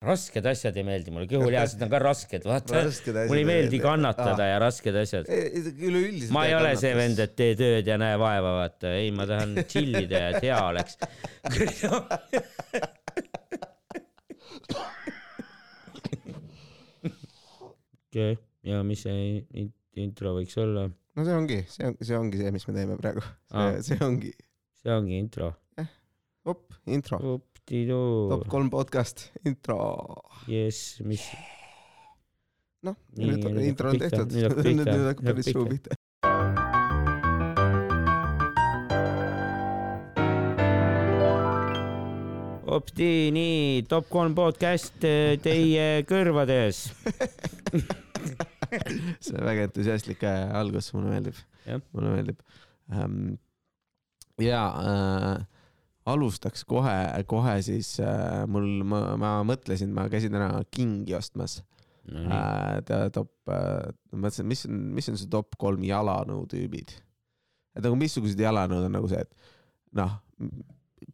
rasked asjad ei meeldi mulle, kõhulihased on ka rasked, vaata. Mulle ei meeldi kannatada ja rasked asjad. üleüldiselt. ma ei ole see vend, et tee tööd ja näe vaeva, vaata, ei, ma tahan chill ida ja et hea oleks. okei, ja mis see in- intro võiks olla? no see ongi, see on, see ongi see, mis me teeme praegu. Aa. see, ongi, see ongi intro. op, intro, Up-di-doo top. kolm podcast, intro. jess, mis, noh, nüüd nüüd intro on tehtud, nüüd hakkab päris suu pihta. Opti, nii, top kolm podcast eh, teie kõrvades. see on väga entusiastlik äh, algus, mulle meeldib mulle meeldib ähm,. ja äh, alustaks kohe, kohe siis äh, mul, ma, ma mõtlesin, ma käisin täna kingi ostmas no äh,. top äh,, mõtlesin, mis on, mis on see top kolm jalanõutüübid. et nagu missugused jalanõud on nagu see, et noh,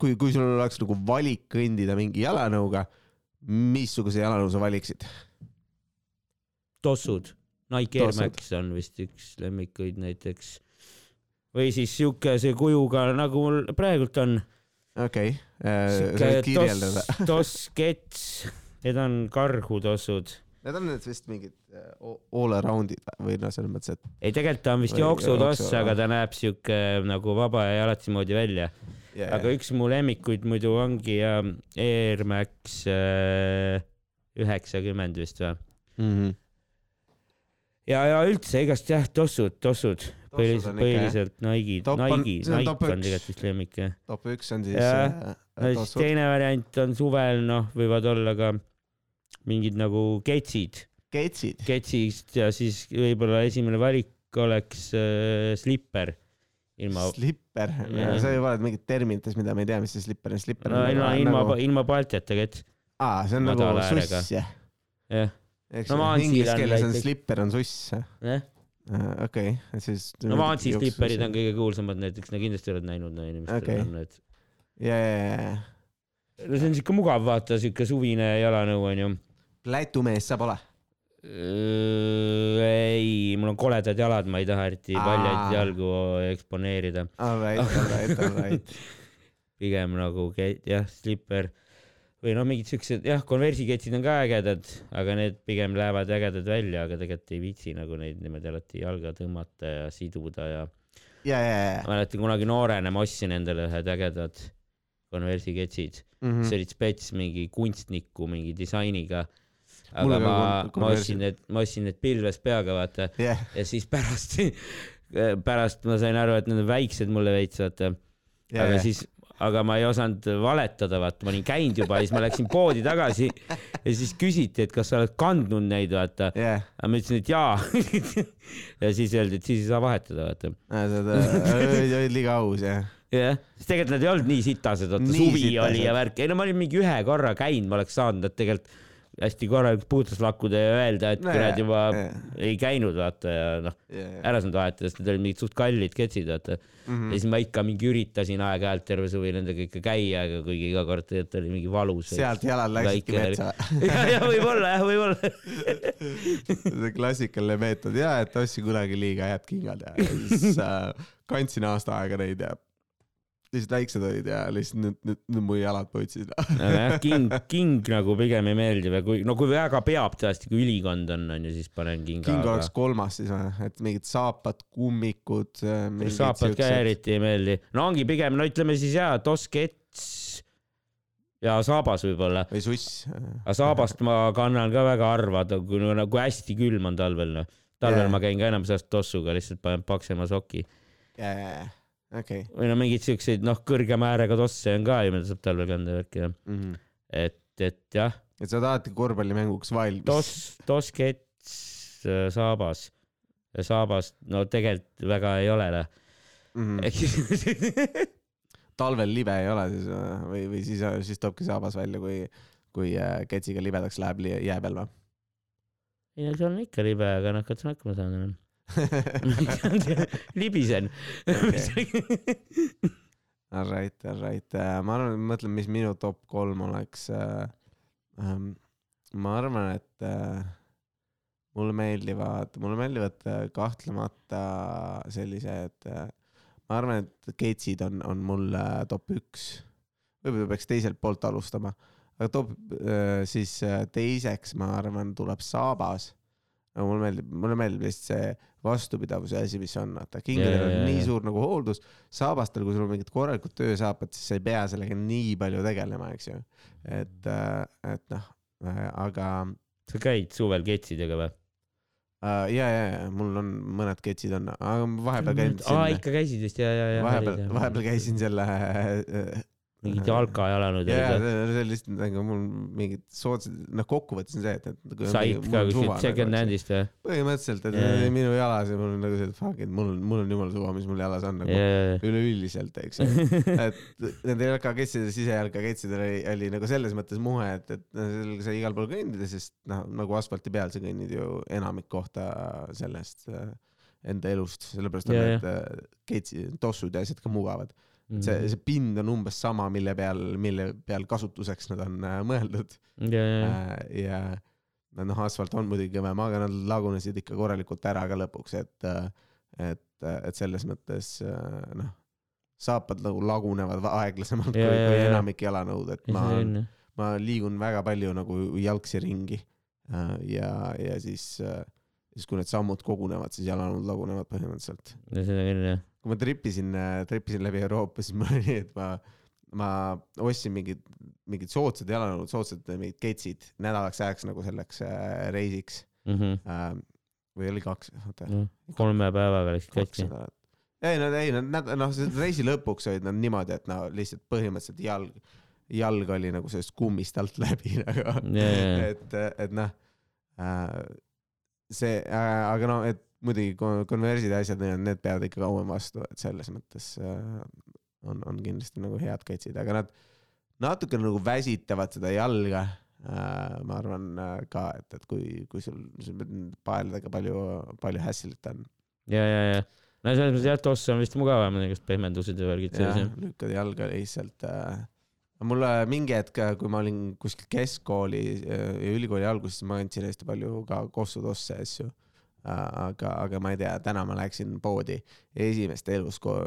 kui, kui sul oleks nagu valik kõndida mingi jalanõuga, missuguse jalanõu sa valiksid? tossud, Nike Air. Max on vist üks lemmikuid näiteks. või siis siukese kujuga nagu mul praegult on. Okei okay., sa võid kirjeldada. toss, kets, need on karhutossud. Need on need vist mingid äh, all around'id või noh, selles mõttes, et ei, tegelikult ta on vist jooksutoss, jooksu- aga ta näeb siuke nagu vaba ja jalatsi moodi välja. yeah, aga üks mu lemmikuid muidu ongi ja Air Max äh, üheksakümmend vist või? mm -hmm. ja, ja üldse igast jah, tossud, tossud, põhiliselt, põhiliselt Nike'id, Nike, Nike on tegelikult vist lemmik jah. top üks on siis Jah. äh, no siis teine variant on suvel, noh, võivad olla ka mingid nagu ketsid, ketsid. ketsist ja siis võib-olla esimene valik oleks äh, slipper. Ilma, slipper, sa juba oled mingit terminites, mida me ei tea, mis see slipper on, slipper no on ilma, nagu- ilma nagu, ilma paltjata kets, aa, see on nagu suss jah, jah, eks No inglise on keeles on slipper on suss, jah. okei, siis no Vansi slipperid on kõige kuulsamad näiteks, no kindlasti oled näinud no inimestel Okei. on need. ja, ja, ja, no see on siuke mugav, vaata siuke suvine jalanõu onju. plätumees sa pole? ei, mul on koledad jalad, ma ei taha eriti paljaid jalgu eksponeerida. Alright, alright, alright. pigem nagu jah, slipper või noh, mingid siuksed jah, konversiketsid on ka ägedad, aga need pigem lähevad ägedad välja, aga tegelikult ei viitsi nagu neid niimoodi alati jalga tõmmata ja siduda ja ja, ja, ja. ma mäletan kunagi noorena ma ostsin endale ühed ägedad konversiketsid, mm. see olid spets mingi kunstniku mingi disainiga. Aga ma ma ostsin need, ma ostsin need pilves peaga vaata. Jah, ja siis pärast, pärast ma sain aru, et need on väiksed mulle veits vaata, ja, aga ja, siis, aga ma ei osanud valetada, vaata, ma olin käinud juba ja siis ma läksin poodi tagasi ja siis küsiti, et kas sa oled kandnud neid, vaata. ja, aga ma ütlesin, et jaa. ja siis öeldi, et siis ei saa vahetada, vaata. sa olid liiga aus jah. jah, sest tegelikult nad ei olnud nii sitased, vaata suvi sitased. oli ja värk, ei no ma olin mingi ühe korra käinud, ma oleks saanud nad tegelikult hästi korralikult puhtaks lakkuda ja öelda, et jaa, juba jaa. ei käinud, vaata ja noh, ära saanud vahetada, sest need olid mingid suht kallid ketsid, vaata. Mhm. ja siis ma ikka mingi üritasin aeg-ajalt terve suvi nendega ikka käia, aga kuigi iga kord tegelikult oli mingi valus. sealt jalal läksidki metsa. ja, ja võib-olla jah, võib-olla. see klassikaline meetod ja, et ostsin kunagi liiga head kingad ja siis äh, kandsin aasta aega neid ja lihtsalt väiksed olid ja lihtsalt nüüd, nüüd, nüüd mu jalad põitsid. aga jah, king, king nagu pigem ei meeldi või kui, no kui väga peab tõesti, kui ülikond on, onju, siis panen kinga. king oleks kolmas siis või, et mingid saapad, kummikud. saapad ka. eriti ei meeldi. no ongi pigem, no ütleme siis jaa, toskets ja saabas võib-olla. või suss. aga saabast ma kannan ka väga harva, kui no nagu hästi külm on talvel, noh. talvel Jaa. ma käin ka enam sellest tossuga, lihtsalt panen paksema soki. ja, okei. või no mingeid siukseid, noh, kõrgema äärega tosse on ka ju, mida saab talvel kanda värki ja Mhm. et, et jah, et sa oled alati korvpallimänguks valmis. toss, toskets, saabas. saabast, no tegelikult väga ei ole, noh. Mhm. talvel libe ei ole siis äh, või, või siis, siis toobki saabas välja, kui, kui äh, ketsiga libedaks läheb jää peal või? ei no see on ikka libe, aga noh, katsun hakkama saada enam. libisen. Alright, alright, ma arvan, mõtlen, mis minu top kolm oleks äh,. Ähm, ma arvan, et äh, mulle meeldivad, mulle meeldivad äh, kahtlemata sellised äh,, ma arvan, et ketsid on, on mul äh, top üks. võib-olla peaks teiselt poolt alustama, aga top äh, siis äh, teiseks, ma arvan, tuleb saabas. Aga mulle meeldib, mulle meeldib lihtsalt see vastupidavuse asi, mis on, vaata kingadel Jaa, on jaa, nii jaa. suur nagu hooldus, saabastel, kui sul on mingid korralikud töösaapad, siis sa ei pea sellega nii palju tegelema, eks ju. et, et noh, aga sa käid suvel ketsidega või? äh, ja, ja, ja mul on mõned ketsid on, aga vahepeal käin aa, ikka käisid vist ja, ja, ja. vahepeal, vahepeal käisin selle äh, mingid jalka jalanud jaa, olid või? see oli lihtsalt nagu mul mingid soodsad, noh, kokkuvõttes on see, et, et on said mingi- ka on kuskilt second hand'ist või? põhimõtteliselt, et Jaa, yeah. jaa. minu jalas ja mul on nagu see, et fuck, et mul on, mul on jumala suva, mis mul jalas on nagu jaa, üleüldiselt, eks ju. et nende jalkaketsidel, sisejalkaketsidel oli, oli nagu selles mõttes muhe, et, et sellega sai igal pool kõndida, sest noh, nagu asfalti peal sa kõnnid ju enamik kohta sellest äh, enda elust, sellepärast on Jaa, need äh, ketsid, tossud ja asjad ka mugavad. Mhm. see, see pind on umbes sama, mille peal, mille peal kasutuseks nad on äh, mõeldud jaa, jaa, äh, ja no noh, asfalt on muidugi kõvem, aga nad lagunesid ikka korralikult ära ka lõpuks, et, et, et selles mõttes äh, noh, saapad nagu lagunevad va- aeglasemalt kui, Jaa, jaa, kui jaa. enamik jalanõud, et ma, ma liigun väga palju nagu jalgsi ringi äh, ja, ja siis äh, siis kui need sammud kogunevad, siis jalanõud lagunevad põhimõtteliselt seda küll jah. Kui ma tripisin, tripisin läbi Euroopa, siis mul oli nii, et ma, ma ostsin mingid, mingid soodsad jalanõud, soodsad mingid ketsid nädalaks ajaks nagu selleks äh, reisiks äh,. või oli kaks, oota, Mhm. kolme päevaga läksid nädalat. ei, nad ei, nad, noh, reisi lõpuks olid nad niimoodi, et no lihtsalt põhimõtteliselt jalg, jalg oli nagu sellest kummist alt läbi nagu jaa. et, et noh äh,, see äh,, aga no, et muidugi kon- konversid ja asjad, need peavad ikka kauem vastu, et selles mõttes äh, on, on kindlasti nagu head ketsid, aga nad natuke nagu väsitavad seda jalga äh,. ma arvan äh, ka, et, et kui, kui sul, sul paeldadega palju, palju hässelit on. ja, ja, ja. no selles mõttes jah, toss on vist mugavam, igast pehmendused ja värgid jah lükkad jalga lihtsalt äh,. mulle mingi hetk, kui ma olin kuskil keskkooli ja ülikooli alguses, ma andsin hästi palju ka kossutosse asju äh,. aga, aga ma ei tea, täna ma läksin poodi esimest elus ko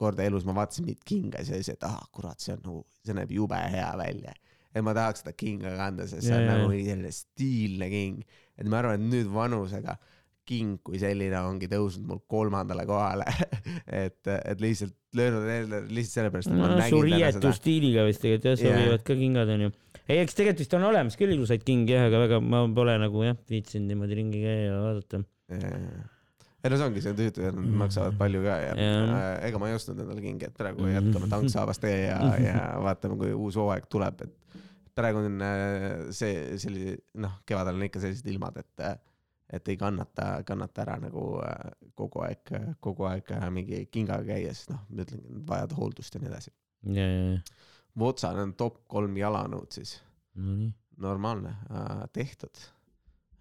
korda elus ma vaatasin mingit kinga ja siis et ah kurat, see on nagu, see näeb jube hea välja. et ma tahaks seda kinga kanda, sest see on jaa, nagu selline stiilne king. et ma arvan, et nüüd vanusega king kui selline ongi tõusnud mul kolmandale kohale et, et lihtsalt löönud lihtsalt sellepärast, et ma no su nägin seda. riietusstiiliga vist tegelikult jah, sobivad ka kingad onju. ei, eks tegelikult vist on olemas küll ilusaid kingi jah, aga väga ma pole nagu jah viitsinud niimoodi ringi käia ja vaadata. Ei no see ongi, see tüütu ja nad maksavad palju ka ja Jah. äh, ega ma ei ostnud endale kingi, et praegu jätkame tanksaabas tee ja, ja vaatame, kui uus hooaeg tuleb, et praegu on äh, see sellise, noh, kevadel on ikka sellised ilmad, et et ei kannata, kannata ära nagu äh, kogu aeg, kogu aeg äh, mingi kingaga käia, sest noh, ma ütlen, vajad hooldust ja nii edasi. ja, ja. Votsan on top kolm jalanõud siis, Nonii. normaalne äh,, tehtud äh,.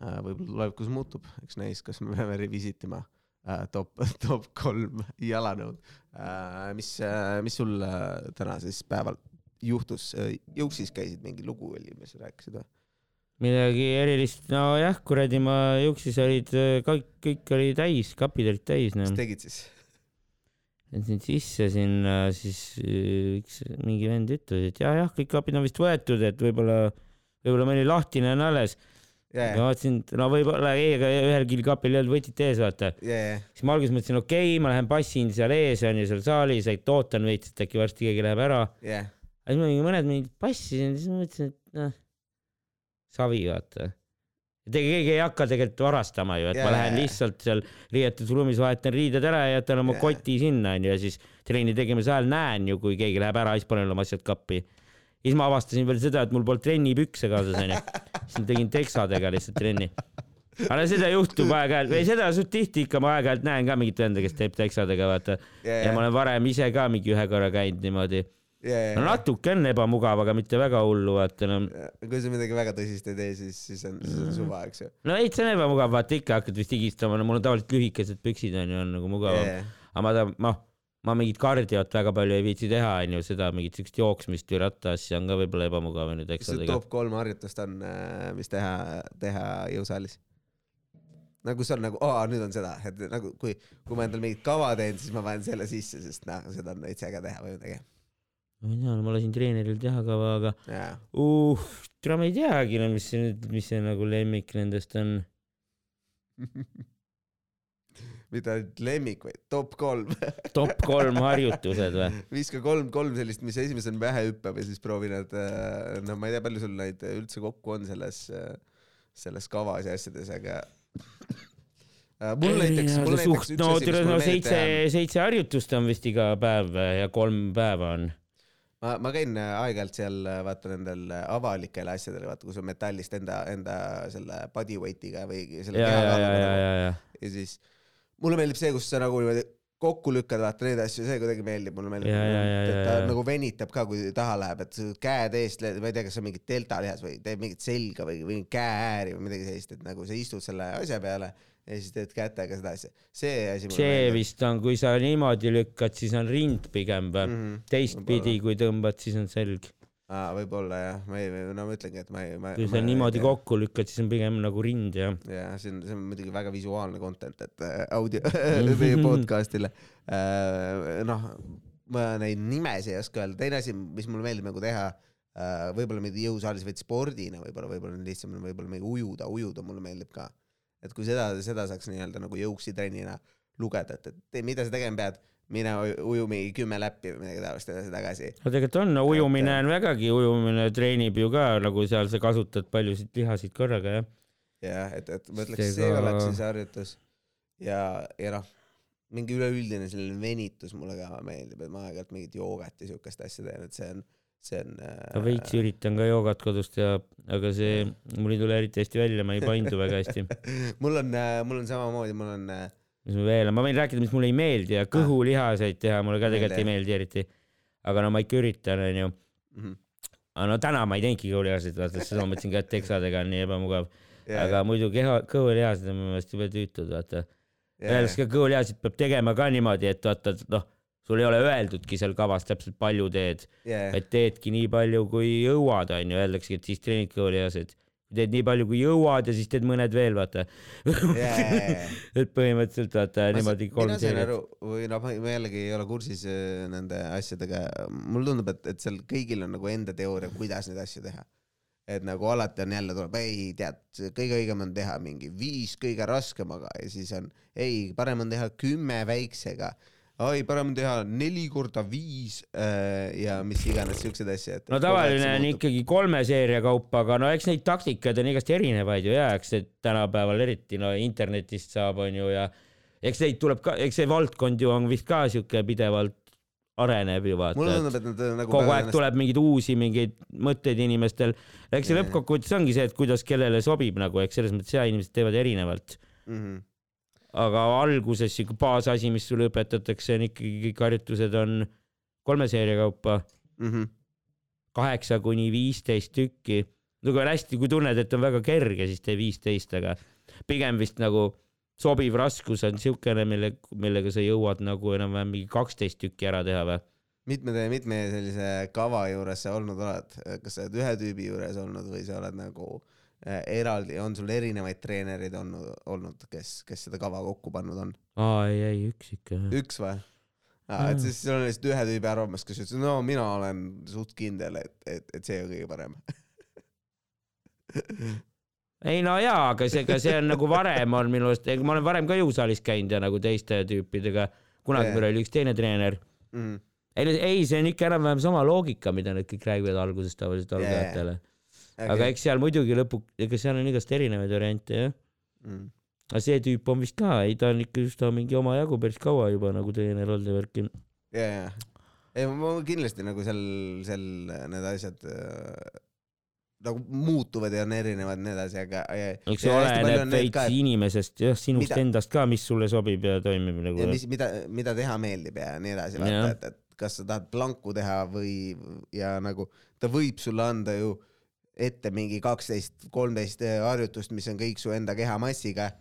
Võib-olla tulevikus muutub, eks näis, kas me peame revisit ima äh, top, top kolm jalanõud äh,. mis äh,, mis sul äh, täna siis päeval juhtus äh,, Jõuksis käisid mingi lugu oli, mis sa rääkisid või? midagi erilist, nojah, kuradi ma juksis olid kõik, kõik oli täis, kapid olid täis noh mis. tegid siis? Läksin sisse sinna, siis äh, üks mingi vend ütles, et jah, jah, kõik kapid on vist võetud, et võib-olla, võib-olla mõni lahtine on alles. Ma jajah, vaatasin, no võib-olla ei, aga ühelgi kapil ei olnud võtit ees, vaata. jajah, siis ma alguses mõtlesin, okei okay,, ma lähen passin seal ees onju, seal saalis, et ootan veits, et äkki varsti keegi läheb ära. jah, aga siis ma mõned mingi passisin, siis ma mõtlesin, et noh, savi vaata. tegelikult keegi ei hakka tegelikult varastama ju, et yeah. ma lähen lihtsalt seal riietusruumis vahetan riided ära ja jätan oma yeah. koti sinna onju ja siis trenni tegemise ajal näen ju, kui keegi läheb ära, siis panen oma asjad kappi. Siis ma avastasin veel seda, et mul polnud trennipükse kaasas onju, siis ma tegin teksadega lihtsalt trenni. aga seda juhtub aeg-ajalt või seda suht tihti ikka ma aeg-ajalt näen ka mingit venda, kes teeb teksadega vaata ja ma olen varem ise ka mingi ühe korra käinud niimoodi. no jajah. natuke on ebamugav, aga mitte väga hullu, vaata no. kui sa midagi väga tõsist ei tee, siis, siis on, siis on suva, eks ju. no veits on ebamugav, vaata ikka hakkad vist higistama, no mul on tavaliselt lühikesed püksid onju, on nagu mugavam. aga ma tahan, noh, ma mingit kardiot väga palju ei viitsi teha, onju, seda mingit siukest jooksmist või rattaasja on ka võib-olla ebamugav nüüd mis see top kolm harjutust on, mis teha, teha jõusaalis? nagu see on nagu, aa nüüd on seda, et nagu kui, kui ma endale mingit kava teen, siis ma panen selle sisse, sest noh, seda on veits äge teha või midagi. ma ei tea, ma lasin treeneril teha kava, aga jaa, uh, ma ei teagi, no mis see nüüd, mis see nagu lemmik nendest on. mitte ainult lemmik, vaid top kolm. top kolm harjutused või? viska kolm, kolm sellist, mis esimesena pähe hüppab ja siis proovi nad, no ma ei tea, palju sul neid üldse kokku on selles, selles kavas ja asjades, aga Äh, mul näiteks, mul näiteks üks no asi, mis no meeldib seitse seitse harjutust on vist iga päev ja kolm päeva on. ma, ma käin äh, aeg-ajalt seal äh, vaata nendel äh, avalikel asjadel, vaata kus on metallist enda, enda selle body weight'iga või selle ja, ja, ja, ja, kehakaaluga ja, ja. ja siis mulle meeldib see, kus sa nagu niimoodi kokku lükkad, vaata neid asju, see kuidagi meeldib, mulle meeldib, ta ja. nagu venitab ka, kui taha läheb, et käed eest, ma ei tea, kas see on mingi deltalihas või teeb mingit selga või, või käeääri või midagi sellist, et nagu sa istud selle asja peale ja siis teed kätega seda asja. see asi see vist on, kui sa niimoodi lükkad, siis on rind pigem või? Mhm. teistpidi, kui tõmbad, siis on selg. aa, võib-olla jah, ma ei, no ma ütlengi, et ma ei, kui sa niimoodi. kokku lükkad, siis on pigem nagu rind jah. jah, see on, see on muidugi väga visuaalne content, et äh, audio või podcast'ile äh,. noh, ma neid nimesid ei oska öelda, teine asi, mis mulle meeldib nagu teha äh,, võib-olla mingi jõusaalis veits spordina, võib-olla, võib-olla on lihtsam, võib-olla mingi ujuda, ujuda mulle meeldib ka. et kui seda, seda saaks nii-öelda nagu jõuksitrennina lugeda, et, et mida sa tegema pead, mine uju- mingi kümme läppi või midagi taolist edasi-tagasi. no tegelikult on, no ujumine on vägagi, ujumine treenib ju ka nagu seal sa kasutad paljusid lihasid korraga jah. jah, et, et ma ütleks, Seega- see oleks siis harjutus ja, ja noh, mingi üleüldine selline venitus mulle ka meeldib, et ma aeg-ajalt mingit joogat ja siukest asja teen, et see on, see on ma veits üritan ka joogat kodus teha, aga see, mul ei tule eriti hästi välja, ma ei paindu väga hästi. mul on, mul on samamoodi, mul on äh, mis mul veel ma võin rääkida, mis mulle ei meeldi ja kõhulihaseid teha mulle ka tegelikult ei meeldi eriti. aga no ma ikka üritan, onju. mhm, aga no täna ma ei teinudki kõhulihaseid, vaata, seda ma mõtlesin ka, et teksadega on nii ebamugav. aga muidu keha, kõhulihased on minu meelest jube tüütud, vaata. öeldes ka kõhulihasid peab tegema ka niimoodi, et vaata, noh, sul ei ole öeldudki seal kavas täpselt palju teed, ja- et teedki nii palju, kui jõuad, onju, öeldaksegi, et siis treenid kõhulihaseid. Teed nii palju, kui jõuad ja siis teed mõned veel, vaata. ja- et põhimõtteliselt vaata Ma niimoodi kolm seeriat või noh, ma ma jällegi ei ole kursis äh, nende asjadega, mulle tundub, et, et seal kõigil on nagu enda teooria, kuidas neid asju teha. et nagu alati on jälle tuleb, ei tead, kõige õigem on teha mingi viis kõige raskemaga ja siis on, ei, parem on teha kümme väiksega. oi, parem on teha neli korda viis äh, ja mis iganes siukseid asju, et. no tavaline on. ikkagi kolme seeria kaupa, aga no eks neid taktikaid on igasti erinevaid ju ja eks need tänapäeval eriti no internetist saab, onju ja eks neid tuleb ka, eks see valdkond ju on vist ka siuke pidevalt areneb ju mulle vaata, tundub, et nad äh, nagu. kogu aeg tuleb mingeid uusi mingeid mõtteid inimestel. eks see lõppkokkuvõttes ongi see, et kuidas kellele sobib nagu, eks selles mõttes ja inimesed teevad erinevalt. mm. -hmm. Aga alguses siuke baasasi, mis sulle õpetatakse, on ikkagi kõik harjutused on kolme seeria kaupa, Mm -hmm. kaheksa kuni viisteist tükki. no kui on hästi, kui tunned, et on väga kerge, siis tee viisteist, aga pigem vist nagu sobiv raskus on siukene, mille, millega sa jõuad nagu enam-vähem mingi kaksteist tükki ära teha või? mitme, mitme sellise kava juures sa olnud oled, kas sa oled ühe tüübi juures olnud või sa oled nagu eraldi, on sul erinevaid treenereid olnud, olnud, kes, kes seda kava kokku pannud on? aa, ei, ei, üks ikka. üks või? et siis sul on lihtsalt ühe tüübi arvamus, kes ütles, no mina olen suht kindel, et, et, et see on kõige parem. ei no jaa, aga see, aga see on nagu varem on minu arust, ma olen varem ka jõusaalis käinud ja nagu teiste tüüpidega, kunagi meil oli üks teine treener. Mm. ei, ei, see on ikka enam-vähem sama loogika, mida nad kõik räägivad alguses tavaliselt algajatele. Aga eks seal muidugi lõpu, ega seal on igast erinevaid variante jah. mm. aga see tüüp on vist ka, ei ta on ikka just ta mingi omajagu päris kaua juba nagu treener olnud ja värki. ja, ja, ei ma kindlasti nagu seal, seal need asjad äh, nagu muutuvad ja on erinevad nii edasi, aga. eks see oleneb veits inimesest, jah, sinust Mida- endast ka, mis sulle sobib ja toimib nagu. mis, mida, mida teha meeldib ja nii edasi, vaata, et, et kas sa tahad planku teha või, ja nagu ta võib sulle anda ju ette mingi kaksteist, kolmteist harjutust, mis on kõik su enda kehamassiga.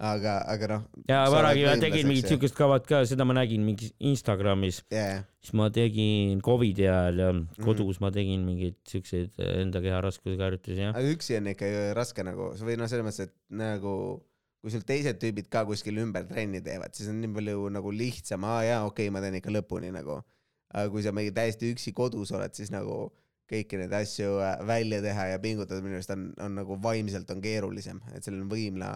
aga, aga noh. ja Varakivi tegid mingit siukest kavat ka, seda ma nägin mingis Instagramis, yeah.. siis ma tegin Covidi ajal ja Mhm. kodus ma tegin mingeid siukseid enda keha raskusega harjutusi jah. aga üksi on ikka raske nagu, või noh, selles mõttes, et nagu kui sul teised tüübid ka kuskil ümber trenni teevad, siis on nii palju nagu lihtsam, aa jaa, okei okay,, ma teen ikka lõpuni nagu. aga kui sa mingi täiesti üksi kodus oled, siis nagu kõiki neid asju äh, välja teha ja pingutada minu arust on, on nagu vaimselt on keerulisem, et selline võimla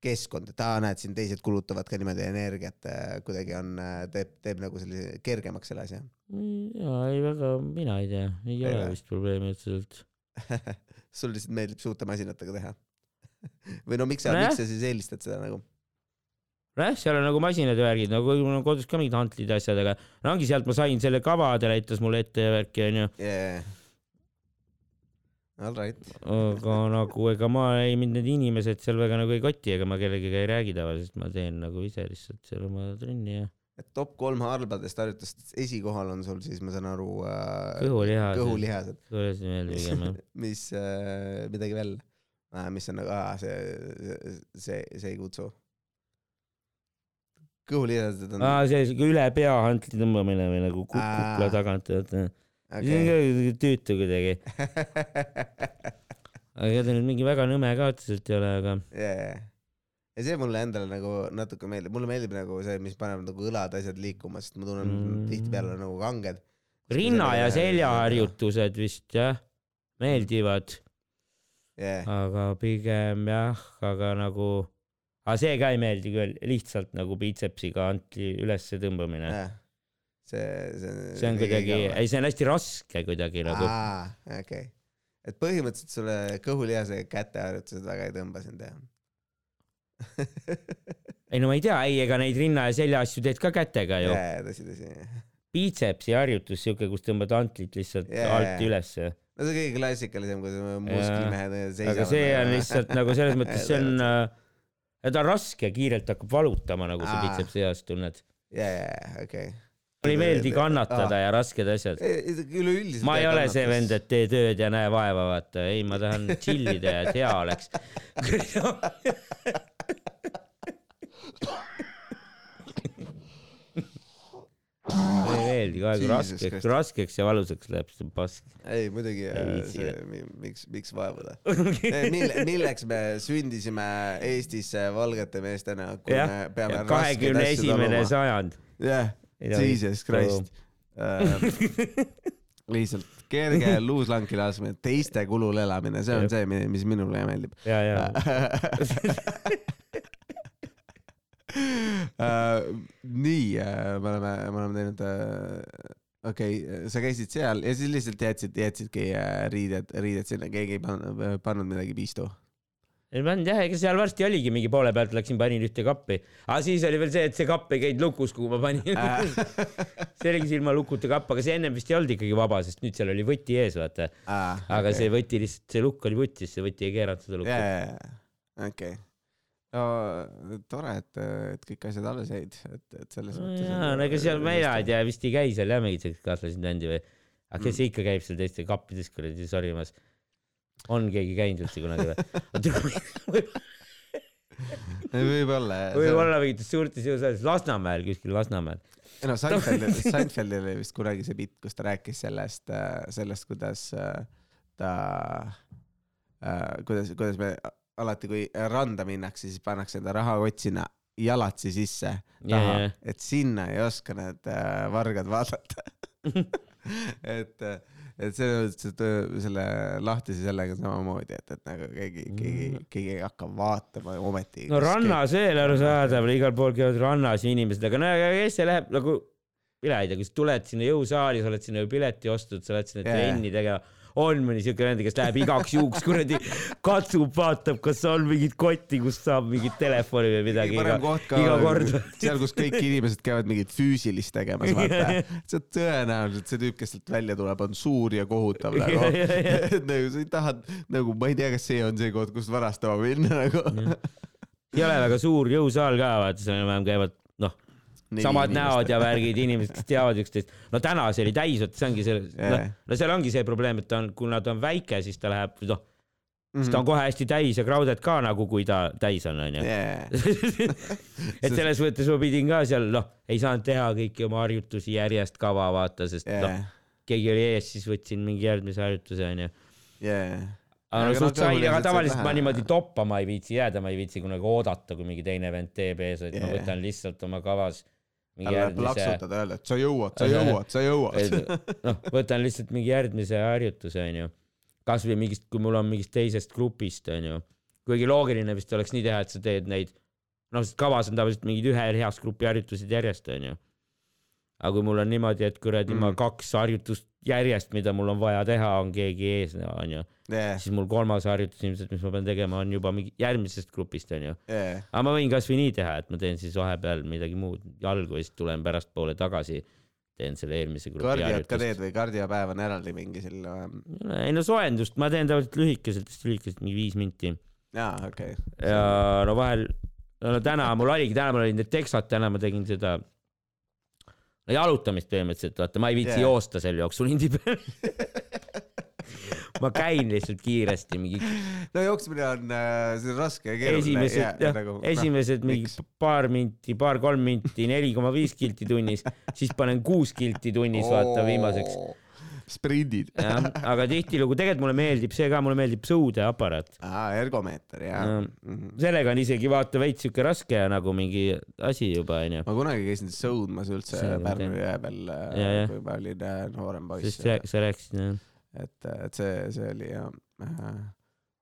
keskkond, et aa, näed siin teised kulutavad ka niimoodi energiat, kuidagi on, teeb, teeb nagu sellise kergemaks selle asja. ja ei väga, mina ei tea, ei ole vist probleemi otseselt. sul lihtsalt meeldib suurte masinatega teha. või no miks sa, miks sa siis eelistad seda nagu? nojah, seal on nagu masinad ja värgid, nagu mul on kodus ka mingid hantlid ja asjad, aga no ongi sealt ma sain selle kava, ta näitas mulle ette ja värki onju, yeah.. All right. aga nagu ega ma ei, mind need inimesed seal väga nagu ei koti, ega ma kellegagi ei räägi tavaliselt, ma teen nagu ise lihtsalt seal oma trenni ja et top kolm halbadest harjutustest esikohal on sul siis, ma saan aru äh,, kõhulihased. kõhulihased, kuidas meelde pigem jah. mis äh,, midagi veel äh,, mis on nagu, aa, see, see, see, see ei kutsu. kõhulihased on aa, see siuke üle pea hantli tõmbamine või nagu kukla tagant, vaata. Kuidagi tüütu kuidagi. aga ta nüüd mingi väga nõme ka otseselt ei ole, aga jaa, ja see mulle endale nagu natuke meeldib, mulle meeldib nagu see, mis paneb nagu õlad, asjad liikuma, sest ma tunnen Mm. tihtipeale nagu kanged. rinna ja seljaharjutused vist jah, meeldivad, jah, aga pigem jah, aga nagu, aga see ka ei meeldi küll, lihtsalt nagu biitsepsiga antli ülesse tõmbamine. jah. see, see. see on kuidagi, ei see on hästi raske kuidagi nagu. aa, okei okay.. et põhimõtteliselt sulle kõhulihase käteharjutused väga ei tõmba sind jah? ei no ma ei tea, ei ega neid rinna ja selja asju teed ka kätega ju. jaa, tõsi, tõsi. biitsepsi harjutus, siuke, kus tõmbad antlit lihtsalt Jaa. alt ülesse. no see kõige klassikalisem, kui musklimehed seisavad. aga see on lihtsalt nagu selles mõttes, see on, ta on raske, kiirelt hakkab valutama, nagu sa biitsepsi eas tunned. jaa, jaa, okei. Mulle ei meeldi kannatada ja rasked asjad. üleüldiselt. ma ei ole see vend, et tee tööd ja näe vaeva, vaata, ei, ma tahan chill ida ja et hea oleks. mulle ei meeldi kohe, kui raskeks, raskeks ja valusaks läheb, see on pask. ei muidugi jah., miks, miks vaevuda. mille, milleks me sündisime Eestisse valgete meestena, kui jah me, peame kahekümne esimene sajand. jah, tohi. Jesus Christ. lihtsalt kerge luuslanki laskmine, teiste kulul elamine, see on Jah. see, mis minule meeldib. ja, ja Äh, nii, me oleme, me oleme teinud, okei okay,, sa käisid seal ja siis lihtsalt jätsid, jätsidki äh, riided, riided sinna, keegi ei pannud, pannud midagi piistu. Ei pannud jah, ega seal varsti oligi mingi poole pealt läksin, panin ühte kappi. aga siis oli veel see, et see kapp ei käinud lukus, kuhu ma panin. see oligi ilma lukuta kapp, aga see ennem vist ei olnud ikkagi vaba, sest nüüd seal oli võti ees, vaata. aga see võti lihtsalt, see lukk oli vutis, see võti ei keeranud seda lukku. jaa, okei. no tore, et, et kõik asjad alles jäid, et, et selles mõttes. jaa, no ega seal mina ei tea, vist ei käi seal jah mingid siuksed kahtlased bändi või. aga kes Mm. ikka käib seal teiste kappides kuradi sorimas. On keegi käinud üldse kunagi või? võib-olla. võib-olla mingites suurtes jõusaalides, Lasnamäel, kuskil Lasnamäel. ei no Seinfeldil, Seinfeldil oli vist kunagi see bitt, kus ta rääkis sellest, sellest, kuidas äh, ta, kuidas, kuidas me alati, kui randa minnakse, siis pannakse enda rahakott sinna jalatsi sisse taha Jaa,, et sinna ei oska need äh, vargad vaadata. et, et selles mõttes, et selle lahtise sellega samamoodi, et, et nagu keegi, keegi, keegi ei hakka vaatama ometi. no rannas veel arusaadav, igal pool käivad rannas inimesed, aga no kes see läheb nagu, mina ei tea, kui sa tuled sinna jõusaali, sa oled sinna ju pileti ostnud, sa lähed sinna trenni tegema, on mõni siuke vend, kes läheb igaks juhuks kuradi, katsub, vaatab, kas on mingit kotti, kust saab mingit telefoni või midagi kõige iga parem, koht ka iga kord. seal, kus kõik inimesed käivad mingit füüsilist tegemas, vaata. see tõenäoliselt see tüüp, kes sealt välja tuleb, on suur ja kohutav nagu. nagu sa ei taha nagu, ma ei tea, kas see on see koht, kust varastama minna nagu. ei ole väga suur jõusaal ka, vaata, seal enam-vähem käivad, noh, samad näod ja värgid, inimesed, kes teavad üksteist. no täna see oli täis, vot see ongi see, noh Jaa., no seal ongi see probleem, et ta on, kuna ta on väike, siis ta läheb, noh, siis ta on kohe hästi täis ja crowded ka nagu, kui ta täis on, onju. yeah.. et selles mõttes ma pidin ka seal, noh, ei saanud teha kõiki oma harjutusi järjest kava vaata, sest noh, Yeah. keegi oli ees, siis võtsin mingi järgmise harjutuse, onju. Yeah. aga no noh, suht sai, aga tavaliselt ma niimoodi toppama ei viitsi jääda, ma ei viitsi kunagi oodata, kui mingi teine vend teeb ees, et ma Yeah. võtan lihtsalt oma kavas talle järgmise, plaksutada öelda, et sa jõuad, sa jõuad, sa jõuad. noh, võtan lihtsalt mingi järgmise harjutuse, onju. kasvõi mingist, kui mul on mingist teisest grupist, onju. kuigi loogiline vist oleks nii teha, et sa teed neid, noh, sest kavas on tavaliselt mingid ühe heas grupi harjutused järjest, onju. aga kui mul on niimoodi, et kuradi mm. ma kaks harjutust järjest, mida mul on vaja teha, on keegi ees, onju, yeah. siis mul kolmas harjutus ilmselt, mis ma pean tegema, on juba mingi järgmisest grupist, onju. yeah. aga ma võin kasvõi nii teha, et ma teen siis vahepeal midagi muud jalgu ja siis tulen pärastpoole tagasi, teen selle eelmise grupi kardiat ka harjutust. teed või kardiopäev on eraldi mingi selline, ei no soojendust ma teen tavaliselt lühikeselt, hästi lühikeselt, mingi viis minti jaa, okei. ja no vahel, no täna mul oligi, täna mul oli need teksad, täna ma tegin seda no jalutamist põhimõtteliselt, vaata, ma ei viitsi yeah. joosta sel jooksul indi peal. ma käin lihtsalt kiiresti mingi no jooksmine on, see on raske ja keeruline. esimesed, jah, Nagu, esimesed mingi miks? paar minti, paar-kolm minti, neli koma viis kilti tunnis, siis panen kuus kilti tunnis, vaata viimaseks. Sprindid. jah, aga tihtilugu tegelikult mulle meeldib see ka, mulle meeldib sõudeaparaat. aa, ergomeeter jah Jaa. mm.. sellega on isegi vaata veits siuke raske ja nagu mingi asi juba onju. ma kunagi käisin sõudmas üldse Pärnu jõe peal, jah. kui ma olin äh, noorem poiss sa, rääkisid jah. et, et see, see oli jah äh,.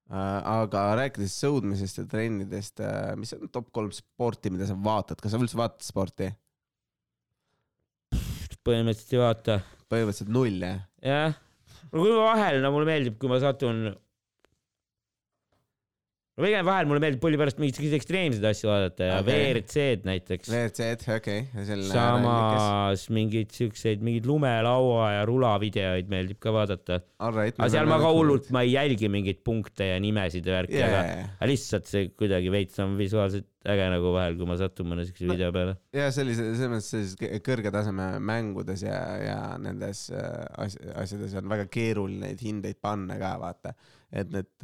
aga rääkides sõudmisest ja trennidest, mis on top kolm sporti, mida sa vaatad, kas sa üldse vaatad sporti? põhimõtteliselt ei vaata. Põhimõtteliselt null jah? jah, no kui ma vahel, no mulle meeldib, kui ma satun. No pigem vahel mulle meeldib pulli pärast mingeid ekstreemseid asju vaadata ja Okei. WRC-d näiteks. WRC-d, okei okay., samas mingeid siukseid, mingeid lumelaua ja rulavideoid meeldib ka vaadata. Alright, aga seal ma ka hullult, ma ei jälgi mingeid punkte ja nimesid ja värki yeah., aga aga lihtsalt see kuidagi veits on visuaalselt äge nagu vahel, kui ma satun mõne siukse No. video peale. ja sellise, selles mõttes sellises kõ- kõrge taseme mängudes ja, ja nendes äh, as- asjades on väga keeruline neid hindeid panna ka vaata, et need,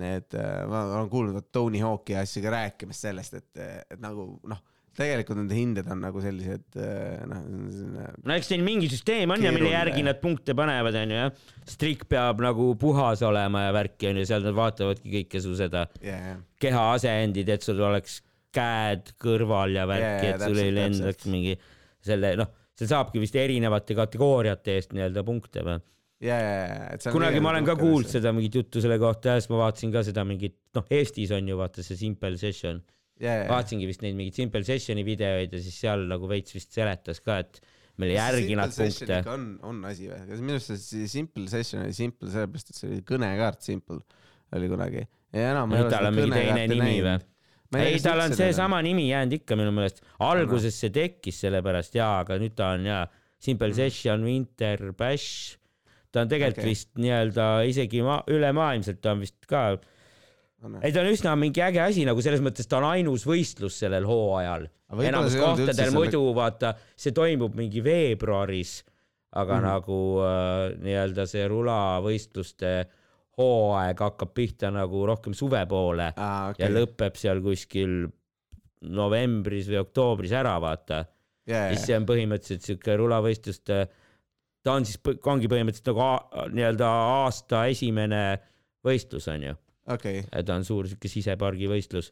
need, ma olen kuulnud Tony Hawk'i asju ka rääkimas sellest, et, et nagu noh, tegelikult nende hinded on nagu sellised noh, no eks neil mingi süsteem on ja mille järgi nad punkte panevad, onju jah. strik peab nagu puhas olema ja värki onju, seal nad vaatavadki kõike su seda yeah, keha asendid, et sul oleks käed kõrval ja värki jaa, et sul ei lendaks mingi selle noh, seal saabki vist erinevate kategooriate eest nii-öelda punkte või? ja, ja, ja, et seal kunagi ma olen ka kuulnud seda mingit juttu selle kohta ja siis ma vaatasin ka seda mingit, noh, Eestis on ju vaata see Simple Session, ja, ja, vaatasingi vist neid mingeid Simple Sessioni videoid ja siis seal nagu veits vist seletas ka, et mille järgi nad punkte. on, on asi või? kas minu arust see Simple Session oli Simple sellepärast, et see oli kõnekaart Simple oli kunagi ja enam no tal on mingi teine nimi või? ei, tal on seesama nimi jäänud ikka minu meelest. alguses see tekkis sellepärast jaa, aga nüüd ta on jaa, Simple Mhm. Session, Winter Bash. Ta on tegelikult okay. vist nii-öelda isegi ma-, ülemaailmselt ta on vist ka, ei ta on üsna mingi äge asi nagu selles mõttes, ta on ainus võistlus sellel hooajal. enamus kohtadel muidu vaata, see toimub mingi veebruaris, aga mm nagu äh, nii-öelda see rulavõistluste hooaeg hakkab pihta nagu rohkem suve poole ah, okay. ja lõpeb seal kuskil novembris või oktoobris ära, vaata. yeah, siis see on põhimõtteliselt siuke rulavõistluste, ta on siis, ongi põhimõtteliselt nagu nii-öelda aasta esimene võistlus onju, okei okay., ta on suur siuke sisepargi võistlus.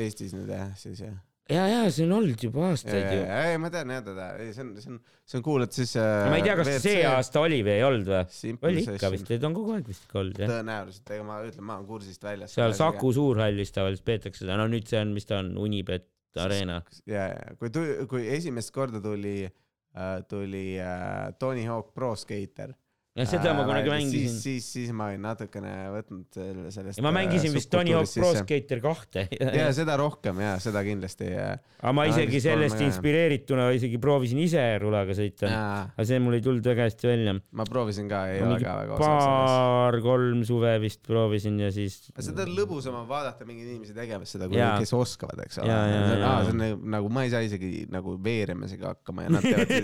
Eestis nüüd jah, siis jah. ja, ja see on olnud juba aastaid ju. ei, ma tean jah teda, ei see on, see on, see on cool, et siis äh,. ma ei tea, kas ta see aasta oli või ei olnud või? Oli ikka vist, ta on kogu aeg vist ikka olnud jah. tõenäoliselt, ega ma ütlen, ma olen kursist väljas. seal Saku Suurhallis tavaliselt peetakse seda, no nüüd see on, mis ta on, Unibet Arena. ja, ja kui tu-, kui esimest korda tuli äh,, tuli äh, Tony Hawk Pro Skater. Ja seda ma kunagi mängisin siis,. siis, siis ma olin natukene võtnud selle- sellest. ma mängisin vist Tony Hawk Pro. Skater kahte. ja seda rohkem ja seda kindlasti ja. aga ma Aa, isegi kolm, sellest inspireerituna isegi proovisin ise rulaga sõita. aga see mul ei tulnud väga hästi välja. ma proovisin ka, ei ole ka väga paar-kolm suve vist proovisin ja siis. seda on lõbusam on vaadata mingeid inimesi tegemas seda, kes oskavad, eks ole. Jaa, see on, aa, nagu, nagu ma ei saa isegi nagu veeremisega hakkama ja nad teevad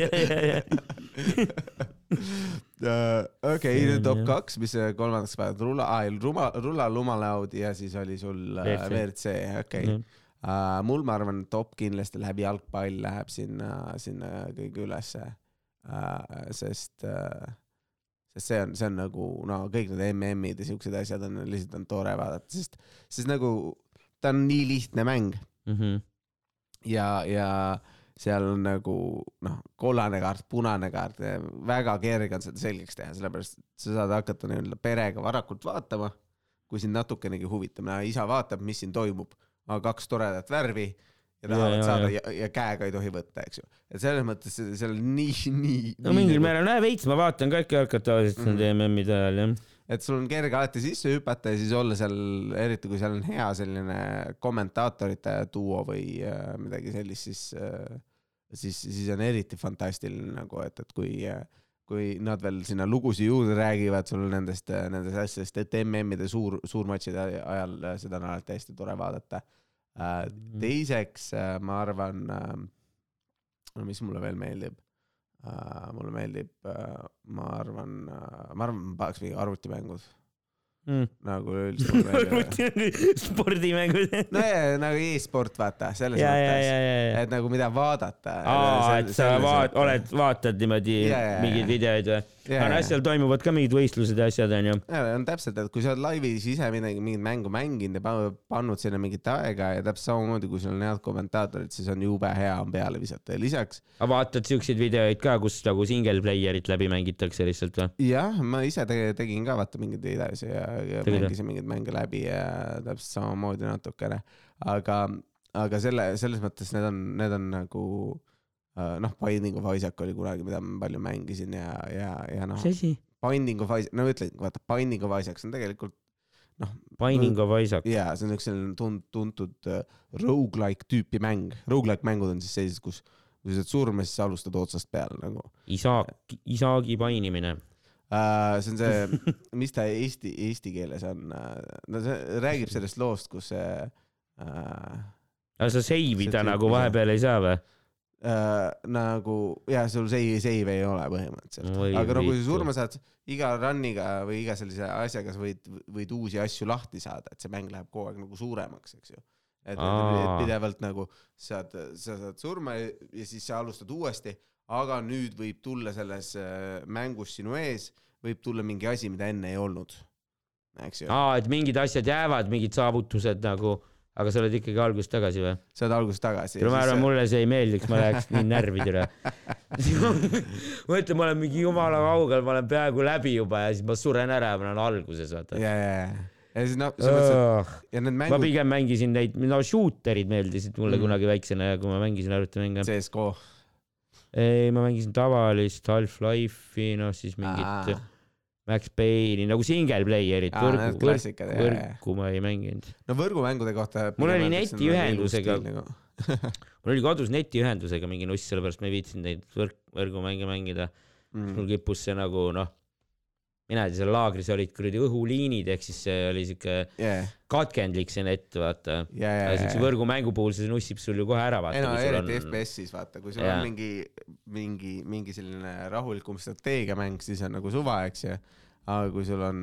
Äh, okei on top kaks, mis kolmandaks paned, rulla, Ruma, rulla lumalaud ja siis oli sul äh, WRC. Okei. Uh, mul, ma arvan, top kindlasti läheb jalgpall läheb sinna, sinna kõige ülesse uh,. sest uh,, sest see on, see on nagu no kõik need MM-id ja siuksed asjad on lihtsalt on tore vaadata, sest, sest nagu ta on nii lihtne mäng Mhm. ja, ja seal on nagu noh, kollane kaart, punane kaart, väga kerge on seda selgeks teha, sellepärast sa saad hakata nii-öelda perega varakult vaatama, kui sind natukenegi huvitab, isa vaatab, mis siin toimub, kaks toredat värvi ja tahavad Ja, ja, saada ja. ja, ja käega ei tohi võtta, eks ju. et selles mõttes seal on nii, nii. no mingil määral, näe veits, ma vaatan ka ikka jalkat tavaliselt nende MM-ide ajal jah. et sul on kerge alati sisse hüpata ja siis olla seal, eriti kui seal on hea selline kommentaatorite duo või äh, midagi sellist, siis äh,, siis, siis on eriti fantastiline nagu, et, et kui kui nad veel sinna lugusid juurde räägivad sul nendest, nendest asjadest, et MM-ide suur, suurmatšide ajal seda on alati hästi tore vaadata. Äh,. teiseks äh, ma arvan äh,, no mis mulle veel meeldib? Mulle meeldib ma arvan ma arvan, ma paneks mingi arvutimängud Mm. nagu üldse spordimängud. no ja nagu e-sport vaata, selles ja, mõttes, et nagu mida vaadata. aa, et sa vaat-, oled, vaatad niimoodi ja, ja. mingeid videoid või? Ja, aga seal toimuvad ka mingid võistlused ja asjad onju. on täpselt, et kui sa oled laivis ise midagi, mingit mängu mänginud ja pa- pannud sinna mingit aega ja täpselt samamoodi, kui sul on head kommentaatorid, siis on jube hea on peale visata ja lisaks aga vaatad siukseid videoid ka, kus nagu single player'it läbi mängitakse lihtsalt või? jah, ma ise tege- tegin ka vaata mingeid videosi ja, ja mängisin mingeid mänge läbi ja täpselt samamoodi natukene, aga, aga selle, selles mõttes need on, need on nagu noh, Binding of Isaac oli kunagi, mida ma palju mängisin ja, ja, ja noh mis, asi? Binding of Isaac, no ütlen, vaata Binding of Isaac, see on tegelikult noh, Binding of Isaac. jaa, see on üks selline tun-, tuntud uh, rogu-like tüüpi mäng, rogu-like mängud on siis sellised, kus kui sa saad surma, siis sa alustad otsast peale nagu Isaak, Isaagi painimine. uh,. see on see, mis ta eesti, eesti keeles on uh,, no see räägib sellest loost, kus see uh, aga sa ida See nagu vahepeal ei saa või? Uh, nagu jah, sul save, save ei ole põhimõtteliselt, aga no kui sa surma saad, iga run'iga või iga sellise asjaga sa võid, võid uusi asju lahti saada, et see mäng läheb kogu aeg nagu suuremaks, eks ju. et, Aa. pidevalt nagu saad, sa saad surma ja, ja siis sa alustad uuesti, aga nüüd võib tulla selles äh, mängus sinu ees, võib tulla mingi asi, mida enne ei olnud, eks ju. aa, et mingid asjad jäävad, mingid saavutused nagu, aga sa oled ikkagi algusest tagasi või? sa oled algusest tagasi. ma arvan, mulle see ei meeldiks, ma läheks nii närvi türa. ma ütlen, ma olen mingi jumala kaugel, ma olen peaaegu läbi juba ja siis ma suren ära ja ma olen alguses, vaata. ja, ja, ja, ja siis noh, mõttes, et ja need ma mängud, pigem mängisin neid, no shooter'id meeldisid mulle Mm. kunagi väiksena, kui ma mängisin arvutimänge. CSGO. ei, ma mängisin tavalist Half-Life'i, noh siis mingit Max Payne'i nagu single need võrgu, jaa. võrku ma ei mänginud. no võrgumängude kohta. Mul oli netiühendusega- Nagu. mul oli kodus netiühendusega mingi nuss, sellepärast ma ei viitsinud neid võrk, võrgumänge mängida. Mm. mul kippus see nagu noh, mina ei tea, seal laagris olid kuradi õhuliinid, ehk siis see oli siuke yeah. katkendlik see net, vaata. ja, ja, siukse ja, võrgumängu puhul see nussib sul ju kohe ära, ei no vaata. eriti FPS-is vaata, kui sul Jaa. on mingi, mingi, mingi selline rahulikum strateegiamäng, siis on nagu suva, eks ju. aga kui sul on,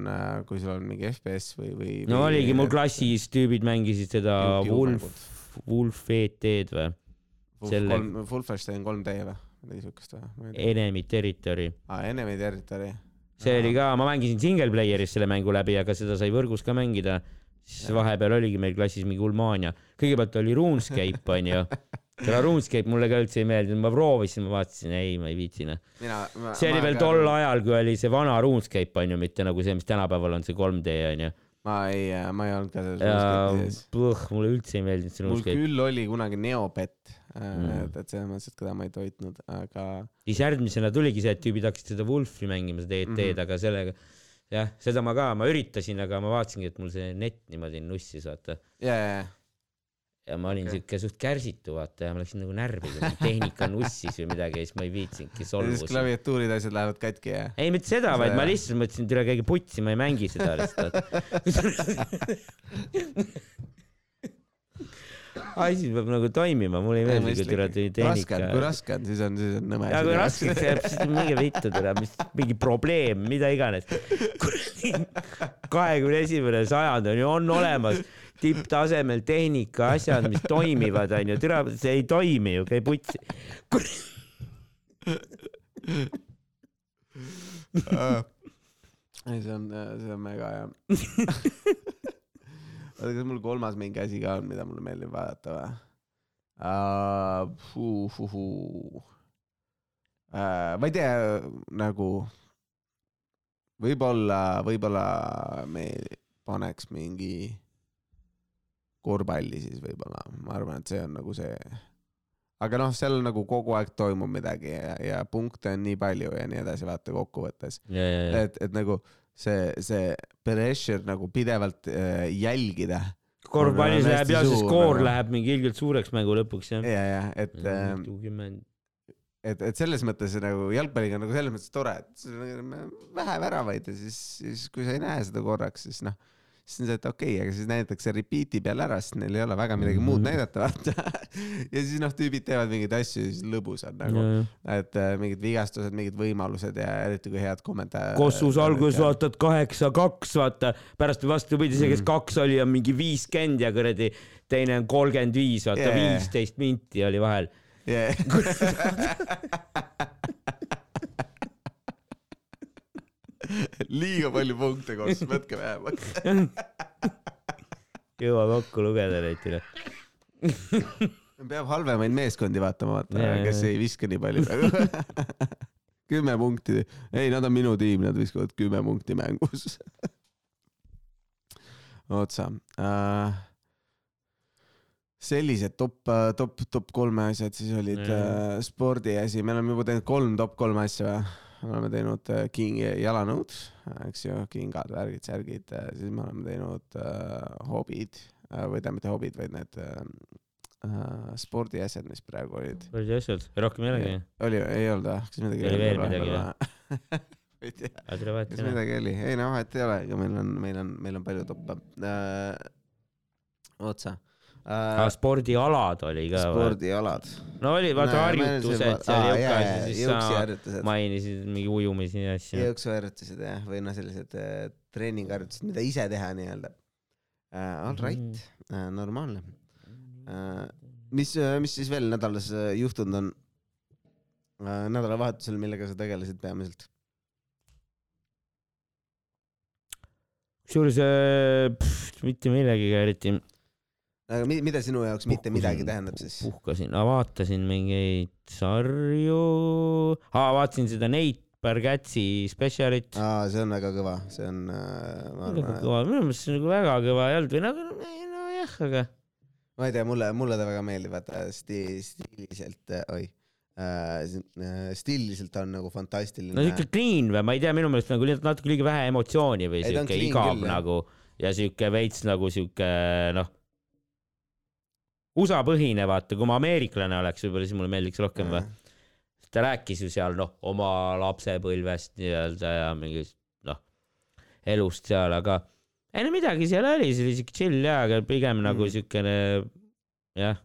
kui sul on mingi FPS või, või. no oligi mul klassis tüübid mängisid seda Wolf, Wolf ET-d või, selle. Wolfenstein 3D või midagi siukest või? Enemy Territory. aa, Enemy Territory. See oli ka, ma mängisin single player'is selle mängu läbi, aga seda sai võrgus ka mängida. siis vahepeal oligi meil klassis mingi Ulmania, kõigepealt oli RuneScape onju. seda RuneScape mulle ka üldse ei meeldinud, ma proovisin, ma vaatasin, ei, ma ei viitsi noh. see oli veel tol. ajal, kui oli see vana RuneScape onju, mitte nagu see, mis tänapäeval on see 3D onju. Ma ei, ma ei olnud ka selles RuneScape'i sees. mulle üldse ei meeldinud see mul RuneScape. küll oli kunagi Neopet Mm. et, selles mõttes, et keda ma ei toitnud, aga siis järgmisena tuligi see, et tüübid hakkasid seda Wolfi mängima, seda ET-d mm. -hmm. aga sellega jah, seda ma ka, ma üritasin, aga ma vaatasingi, et mul see net niimoodi nussis, vaata. ja, ja, ja ja ma olin okay. siuke suht kärsitu, vaata, ja ma läksin nagu närvi, kui tehnika nussis või midagi ja siis ma ei viitsinudki ja siis klaviatuurid, asjad lähevad katki ja. ei, mitte seda, vaid ma lihtsalt mõtlesin, et üle käige putsi, ma ei mängi seda lihtsalt. asi peab nagu toimima, mulle ei meeldi, kui tule tuli raske on, kui tehnika. raske on, siis on, siis on nõme. ja kui raskeks jääb, siis on mingi vittu tule, mis mingi probleem, mida iganes. kuradi kahekümne esimene sajand on ju, on olemas tipptasemel tehnika asjad, mis toimivad, onju, türa, see ei toimi ju, käi putsi. ei, see on, see on mega hea. oota, kas mul kolmas mingi asi ka on, mida mulle meeldib vaadata või uh,? Uh, ma ei tea, nagu võib-olla, võib-olla me paneks mingi korvpalli siis võib-olla, ma arvan, et see on nagu see. aga noh, seal nagu kogu aeg toimub midagi ja, ja punkte on nii palju ja nii edasi, vaata kokkuvõttes. ja, ja, ja. et, et nagu see, see pressure nagu pidevalt äh, jälgida korvpallis läheb hästi ja see skoor nagu. läheb mingi ilgelt suureks mängu lõpuks jah. ja, ja et, mitukümmend. et, et selles mõttes nagu jalgpalliga on nagu selles mõttes tore, et on vähe väravaid ja siis, siis kui sa ei näe seda korraks, siis noh, siis see, et okei okay,, aga siis näidatakse repeat'i peale ära, sest neil ei ole väga midagi muud Mhm. näidata, vaata. ja siis noh, tüübid teevad mingeid asju ja siis lõbus on nagu, et äh, mingid vigastused, mingid võimalused ja eriti kui head kommentaare. Kossus alguses vaatad kaheksa-kaks, vaata, pärast vastupidi, see, kes Mm. kaks oli, on mingi viiskümmend ja kuradi teine on kolmkümmend viis, vaata viisteist minti oli vahel. Yeah. liiga palju punkte koos, võtke vähemaks. jõua kokku lugeda neid üle. peab halvemaid meeskondi vaatama, vaata kes ei viska nii palju kümme punkti, ei, nad on minu tiim, nad viskavad kümme punkti mängus. otsa uh,. sellised top, top, top kolme asjad siis olid uh, spordiasi, me oleme juba teinud kolm top kolme asja või? Me oleme teinud uh, king jalanõud, eks ju, kingad, värgid, särgid, siis me oleme teinud uh, hobid või tähendab mitte hobid, vaid need uh, spordiasjad, mis praegu olid. olid asjad, rohkem ei olegi. oli, ei olnud või? kas midagi Oli veel midagi, või? ei tea, kas midagi oli, ei no vahet ei ole, aga meil on, meil on, meil on palju toppe uh,. otsa uh,. spordialad oli ka spordialad. no oli, vaata harjutused seal jõukas ja siis sa mainisid mingi ujumisi ja asju. jõuksuharjutused jah, või noh, sellised uh, treeningharjutused, mida ise teha nii-öelda uh,. All right Mhm. uh,, normaalne uh,. mis, mis siis veel nädalas uh, juhtunud on uh,? nädalavahetusel, millega sa tegelesid peamiselt? kusjuures äh, mitte millegagi eriti. Aga mi- mida sinu jaoks mitte Puhkusin. midagi tähendab siis? puhkasin, vaatasin mingeid sarju, vaatasin seda Nate Bargatsi spetsialit. aa, see on väga kõva, see on äh,, väga arvan, kõva, minu meelest see nagu väga kõva ei olnud või nagu nojah, aga ma ei tea, mulle, mulle ta väga meeldib, vaata sti-, stiiliselt, oi. Äh,, stiililiselt ta on nagu fantastiline. No siuke clean või? Ma ei tea, minu meelest nagu natuke liiga vähe emotsiooni või siuke igav küll, nagu ja siuke veits nagu siuke noh, USA põhine vaata, kui ma ameeriklane oleks võib-olla, siis mulle meeldiks rohkem või. ta rääkis ju seal noh, oma lapsepõlvest nii-öelda ja mingist noh, elust seal, aga ei no midagi seal oli, see oli siuke chill ja, aga pigem nagu Mm. siukene jah,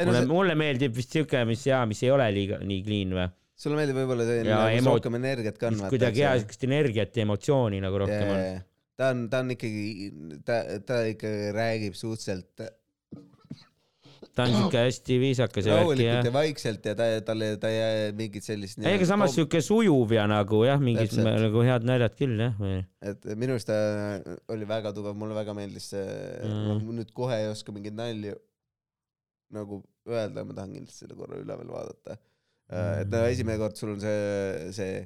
mulle, see, mulle meeldib vist siuke, mis ja mis ei ole liiga nii clean või, sulle meeldib võib-olla Ja nagu emo- rohkem energiat mis kandma. kuidagi hea siukest energiat ja emotsiooni nagu rohkem on. Ta on, ta on ikkagi, ta, ta ikka räägib suhteliselt ta on siuke hästi viisakas ja rahulikult ja vaikselt ja ta, talle, ta ei jää mingit sellist. ei, aga samas siuke sujuv ja nagu jah, mingid nagu head naljad küll jah et minu arust ta oli väga tugev, mulle väga meeldis see Mm. mm., nüüd kohe ei oska mingeid nalju nagu öelda, ma tahan kindlasti selle korra üle veel vaadata. et no Mm. esimene kord sul on see, see,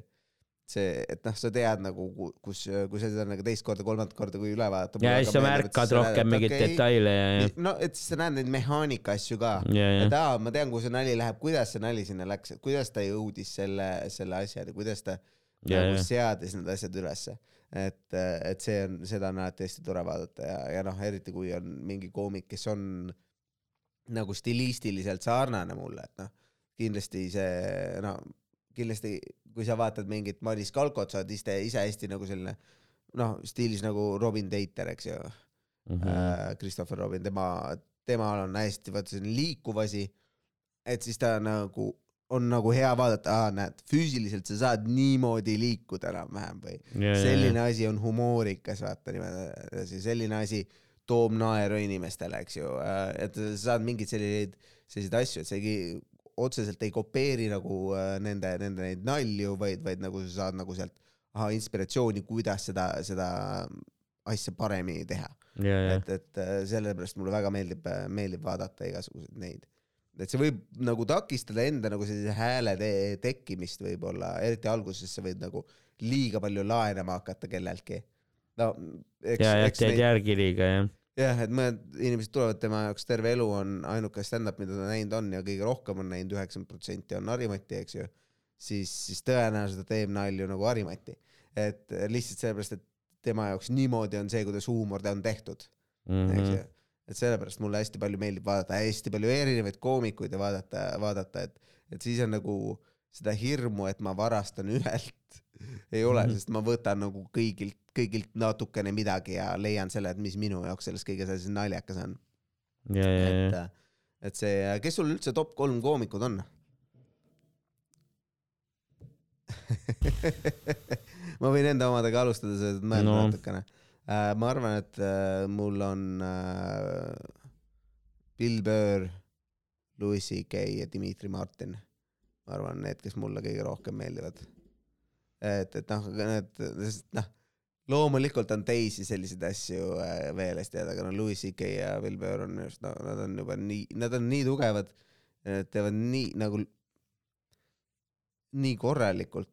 see, et noh, sa tead nagu ku- kus, kui sa seda nagu teist korda, kolmandat korda, kui üle vaatad. ja siis sa märkad rohkem mingeid detaile ja, ja, no et siis sa näed neid mehaanika asju ka. et aa, ma tean, kuhu see nali läheb, kuidas see nali sinna läks, kuidas ta jõudis selle, selle asjani, kuidas ta ja, nagu ja seadis need asjad ülesse. et, et see on, seda on alati hästi tore vaadata ja, ja noh, eriti kui on mingi koomik, kes on nagu stilistiliselt sarnane mulle, et noh, kindlasti see, no kindlasti, kui sa vaatad mingit Madis Kalkot, sa oled ise, ise hästi nagu selline noh, stiilis nagu Robin Teiter, eks ju. Mhm. äh, Christopher Robin, tema, temal on hästi vaata selline liikuv asi. et siis ta nagu on nagu hea vaadata, näed, füüsiliselt sa saad niimoodi liikuda enam-vähem või selline asi on humoorikas, vaata niimoodi, selline asi toob naeru inimestele, eks ju, et sa saad mingeid selliseid, selliseid asju, et sa ei, otseselt ei kopeeri nagu äh, nende, nende neid nalju, vaid, vaid nagu sa saad nagu sealt ahah, inspiratsiooni, kuidas seda, seda asja paremini teha. et, et äh, sellepärast mulle väga meeldib, meeldib vaadata igasuguseid neid. et see võib nagu takistada enda nagu sellise hääle te tekkimist võib-olla, eriti alguses sa võid nagu liiga palju laenama hakata kelleltki. no eks, ja, ja teed järgi liiga, jah. jah, et mõned inimesed tulevad tema jaoks terve elu on ainuke stand-up, mida ta näinud on ja kõige rohkem on näinud, üheksakümmend protsenti on Harimati, eks ju, siis, siis tõenäoliselt ta teeb nalju nagu Harimati. et lihtsalt sellepärast, et tema jaoks niimoodi on see, kuidas huumor on tehtud Mhm. eks ju. et sellepärast mulle hästi palju meeldib vaadata hästi palju erinevaid koomikuid ja vaadata, vaadata, et, et siis on nagu seda hirmu, et ma varastan ühelt ei ole, Mhm. sest ma võtan nagu kõigilt, kõigilt natukene midagi ja leian selle, et mis minu jaoks selles kõiges asjas naljakas on. et ja,, et see, kes sul üldse top kolm koomikud on? ma võin enda omadega alustada, sa mõelda No. natukene uh,. ma arvan, et uh, mul on Bill Burr, Louis CK ja Dmitri Martin. ma arvan, need, kes mulle kõige rohkem meeldivad. et, et noh, need, sest noh, loomulikult on teisi selliseid asju äh, veel hästi head, aga no Louis CK ja Bill Burr on minu arust, no nad on juba nii, nad on nii tugevad, teevad nii nagu, nii korralikult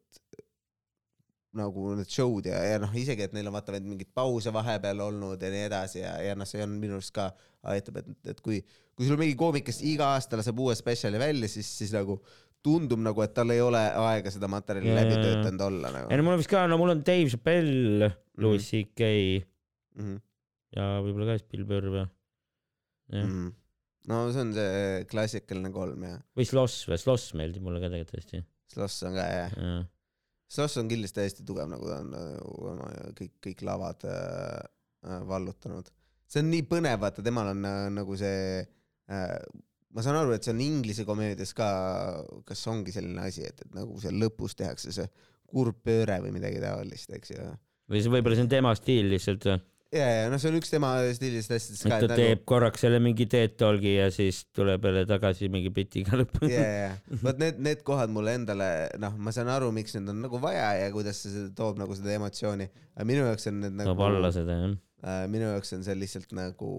nagu need show'd ja, ja noh, isegi, et neil on vaata veel mingeid pause vahepeal olnud ja nii edasi ja, ja noh, see on minu arust ka aitab, et, et kui, kui sul mingi koomik, kes iga aasta laseb uue spetsiali välja, siis, siis nagu tundub nagu, et tal ei ole aega seda materjali Ja, läbi ja, ja. töötanud olla ei nagu no mul on vist ka, no mul on Dave Chappelle, Louis CK mm. -hmm. ja võib-olla ka Burr või? jah, Mm. no see on see klassikaline kolm ja või Sloss või, Sloss meeldib mulle ka tegelikult hästi. Sloss on ka jah, jah, Sloss on kindlasti hästi tugev, nagu ta on nagu oma kõik, kõik lavad äh, äh, vallutanud. see on nii põnev, vaata temal on äh, nagu see äh, ma saan aru, et see on inglise komöödias ka, kas ongi selline asi, et, et nagu seal lõpus tehakse see kurb pööre või midagi taolist, eks ju. või see võib-olla see on tema stiil lihtsalt või? ja, ja noh, see on üks tema stiilist asjadest et ka, ta et teeb korraks selle mingi TED Talki ja siis tuleb jälle tagasi mingi bitiga lõppu. ja, ja, vot need, need kohad mulle endale, noh, ma saan aru, miks need on nagu vaja ja kuidas see toob nagu seda emotsiooni, aga minu jaoks on need nagu toob alla seda jah. äh, minu jaoks on see lihtsalt nagu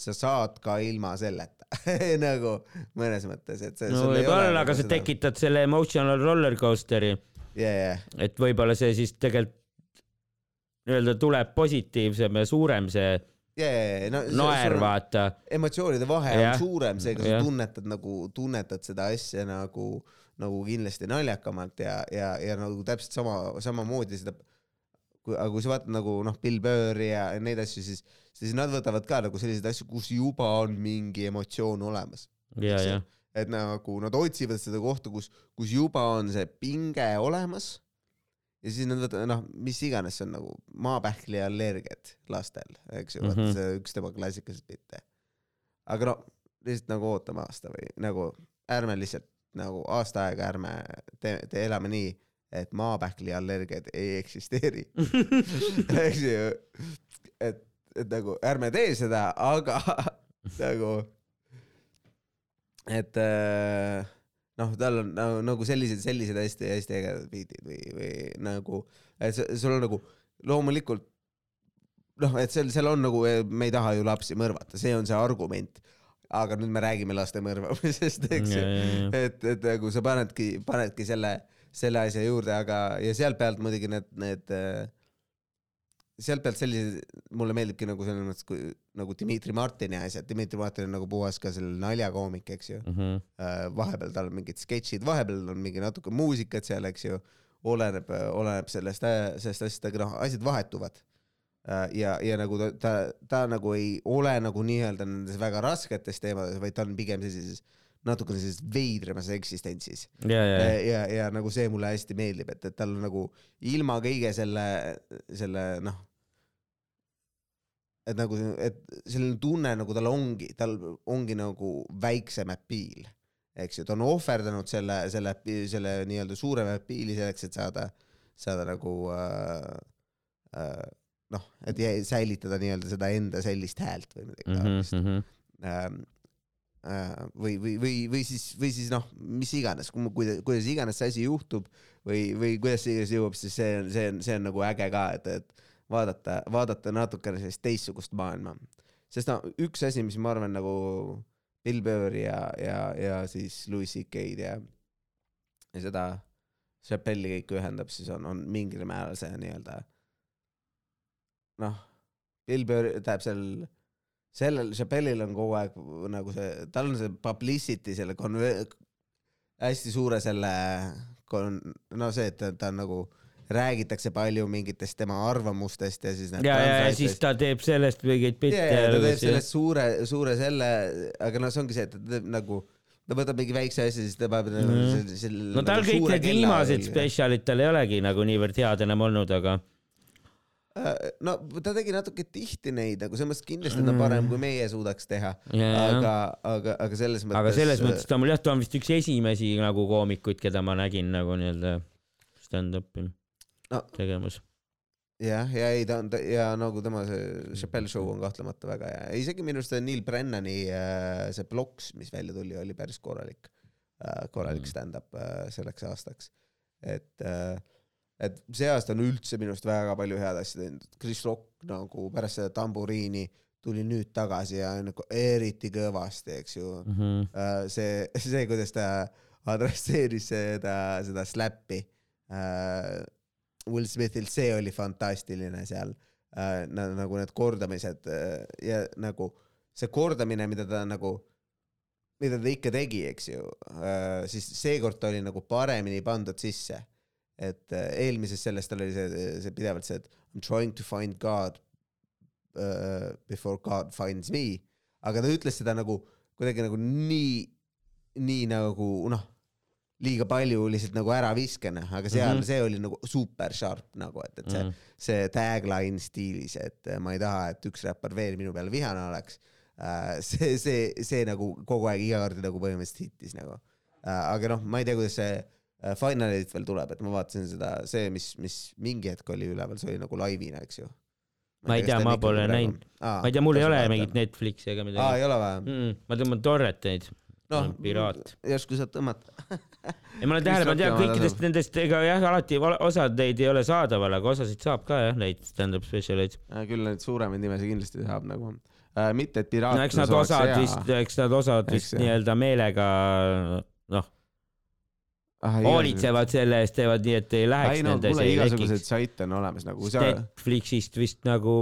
sa saad ka ilma selleta nagu mõnes mõttes, et see no võib-olla, aga sa. tekitad selle emotional roller coaster'i, ja, ja, et võib-olla see siis tegelikult nii-öelda tuleb positiivsem ja suurem see ja, no naer, vaata. emotsioonide vahe Jah. on suurem, seega sa Jah. tunnetad nagu, tunnetad seda asja nagu, nagu kindlasti naljakamalt ja, ja, ja nagu täpselt sama, samamoodi seda kui, aga kui sa vaatad nagu noh, Bill Burri ja neid asju, siis, siis nad võtavad ka nagu selliseid asju, kus juba on mingi emotsioon olemas. et nagu nad otsivad seda kohta, kus, kus juba on see pinge olemas. ja siis nad võtavad, noh, mis iganes see on nagu maapähkli allergiad lastel, eks ju, vaata Mhm. see üks tema klassikalised bitte. aga no lihtsalt nagu ootame aasta või nagu ärme lihtsalt nagu aasta aega ärme tee, tee, elame nii, et maapähkli allergiad ei eksisteeri. eks ju, et, et nagu ärme tee seda, aga nagu, et äh, noh, tal on nagu, nagu sellised, sellised hästi-hästi ägedad biidid või, või nagu, et sul on nagu loomulikult noh, et seal, seal on nagu, me ei taha ju lapsi mõrvata, see on see argument. aga nüüd me räägime laste mõrvamisest, eks ju. et, et nagu sa panedki, panedki selle, selle asja juurde, aga, ja sealt pealt muidugi need, need äh, sealt pealt sellised, mulle meeldibki nagu selles mõttes, kui nagu Dmitri Martini asjad, Dmitri Martin on nagu puhas ka selle naljakoomik, eks ju. Mhm. vahepeal tal on mingid sketšid, vahepeal on mingi natuke muusikat seal, eks ju. oleneb, oleneb sellest, sellest asjast, aga noh, asjad vahetuvad. ja, ja nagu ta, ta, ta nagu ei ole nagu nii-öelda nendes väga rasketes teemades, vaid ta on pigem sellises natukene sellises veidramas eksistentsis. ja, ja, ja, ja, ja nagu see mulle hästi meeldib, et, et tal on nagu ilma kõige selle, selle noh, et nagu, et selline tunne nagu tal ongi, tal ongi nagu väiksem appeal, eks ju, ta on ohverdanud selle, selle, selle nii-öelda suurema appeal'i selleks, et saada, saada nagu äh, äh, noh, et säilitada nii-öelda seda enda sellist häält või midagi taolist Mhm, mhm. ähm, äh, või, või, või, või siis, või siis noh, mis iganes, kuidas, kuidas iganes see asi juhtub või, või kuidas see iganes jõuab, siis see on, see on, see on nagu äge ka, et, et vaadata, vaadata natukene sellist teistsugust maailma. sest no üks asi, mis ma arvan nagu Bill Burri ja, ja, ja siis Louis CK-d ja, ja seda Chappelli kõike ühendab, siis on, on mingil määral see nii-öelda noh, Bill Burr, tähendab seal sellel Chappellil on kogu aeg nagu see, tal on see publicity selle konve-, hästi suure selle kon-, no see, et ta, ta on nagu räägitakse palju mingitest tema arvamustest ja siis. ja, ja, ja siis ta teeb sellest mingeid pilte ja, ja ta teeb sellest suure, suure selle, aga noh, see ongi see, et ta teeb nagu, ta võtab mingi väikse asja, siis ta paneb nagu Mhm. selle, no tal nagu kõik need viimased spetsialid tal ei olegi nagu niivõrd head enam olnud, aga Äh, no ta tegi natuke tihti neid, nagu selles mõttes kindlasti on ta parem, kui meie suudaks teha, ja, aga, aga, aga selles mõttes. aga selles mõttes ta on mul jah, ta on vist üks esimesi nagu koomikuid, keda ma nägin nagu nii-öelda stand-up'i No. tegemas. jah, ja ei ta on ta, ja nagu tema see Chappelle show on kahtlemata väga hea, isegi minu arust Neil Brennani äh, see Blocks, mis välja tuli, oli päris korralik, korralik Mm. stand-up äh, selleks aastaks. et, et see aasta on üldse minu arust väga palju head asja teinud, Chris Rock nagu pärast seda tamburiini tuli nüüd tagasi ja nagu eriti kõvasti, eks ju. Mhm. see, see, kuidas ta adresseeris seda, seda slappi Will Smithil, see oli fantastiline seal. nagu need kordamised äh, ja nagu see kordamine, mida ta nagu, mida ta ikka tegi, eks ju, siis seekord ta oli nagu paremini pandud sisse. et äh, eelmises selles tal oli see, see pidevalt see, et I m trying to find God uh, before God finds me, aga ta ütles seda nagu kuidagi nagu nii, nii nagu noh, liiga palju lihtsalt nagu äraviskena, aga seal mm. -hmm. see oli nagu super sharp nagu, et, et see mm, -hmm. see tagline stiilis, et äh, ma ei taha, et üks räppar veel minu peale vihane oleks. see, see, see nagu kogu aeg iga kord nagu põhimõtteliselt hittis nagu. aga noh, ma ei tea, kuidas see äh, Final Eight veel tuleb, et ma vaatasin seda, see, mis, mis mingi hetk oli üleval, see oli nagu laivina, eks ju. Ma ei tea, ma pole näinud. ma ei tea, mul ei ole mingit Netflixi ega aa, midagi ei ole või? mm. -mm, ma tõmban torreteid, noh, piraat. järsku saad tõmmata. ei, ma olen tähele pannud jah, kõikidest nendest, ega jah, alati osad neid ei ole saadaval, aga osasid saab ka jah, neid stand-up spetsialeid. küll neid suuremaid nimesid kindlasti saab nagu äh,, mitte et piraatlus no eks nad osad vist, eks nad osad vist nii-öelda meelega noh, hoolitsevad selle eest, teevad nii, et ei läheks ei no nende lekiks. saite on olemas nagu sa, Netflixist vist nagu,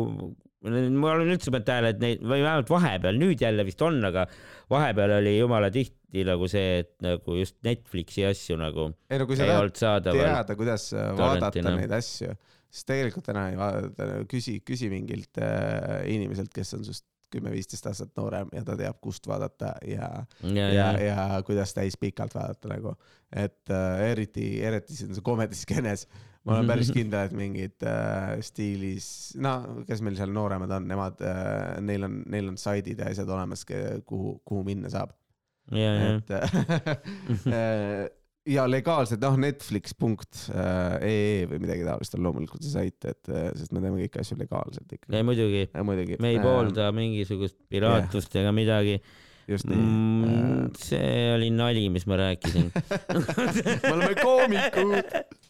ma olen üldse pannud tähele, et neid või vähemalt vahepeal, nüüd jälle vist on, aga vahepeal oli jumala tihti nagu see, et nagu just Netflixi asju nagu ei no kui sa tahad teada, kuidas äh, vaadata torrentina. neid asju, siis tegelikult täna ei vaadata, küsi, küsi mingilt äh, inimeselt, kes on sinust kümme-viisteist aastat noorem ja ta teab, kust vaadata ja, ja, ja ja, ja kuidas täis pikalt vaadata nagu, et äh, eriti, eriti siin see komediskeenes, ma olen päris kindel, et mingid äh, stiilis, no kes meil seal nooremad on, nemad äh,, neil on, neil on saidid ja asjad olemas, kuhu, kuhu minna saab, et äh, ja legaalselt noh, Netflix.ee või midagi taolist on loomulikult see sait, et äh, sest me teeme kõiki asju legaalselt ikkagi ei. muidugi, me ei poolda mingisugust piraatlust ega midagi. just nii Mm, see oli nali, mis ma rääkisin. me oleme koomikud.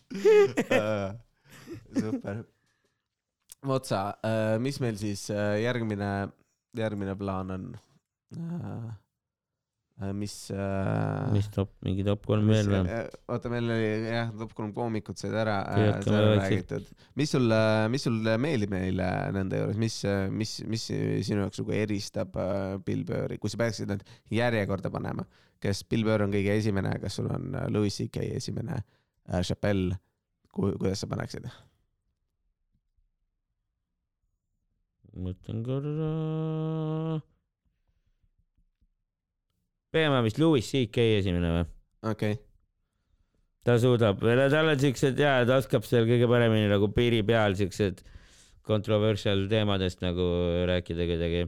super. Otsa, mis meil siis äh, järgmine, järgmine plaan on? mis, mis top, mingi top kolm veel või? oota, meil oli jah, top kolm koomikut said ära, on vaikselt. räägitud. mis sul, mis sul meeldib neile nende juures, mis, mis, mis sinu jaoks nagu eristab äh, Bill Burri, kui sa peaksid nad järjekorda panema, kes Bill Burr on kõige esimene, kas sul on äh, Louis CK esimene, Chappelle, kuidas sa paneksid? mõtlen korra. peame vist Louis CK esimene või? okei okay., ta suudab, tal on siuksed ja ta oskab seal kõige paremini nagu piiri peal siuksed controversial teemadest nagu rääkida kuidagi.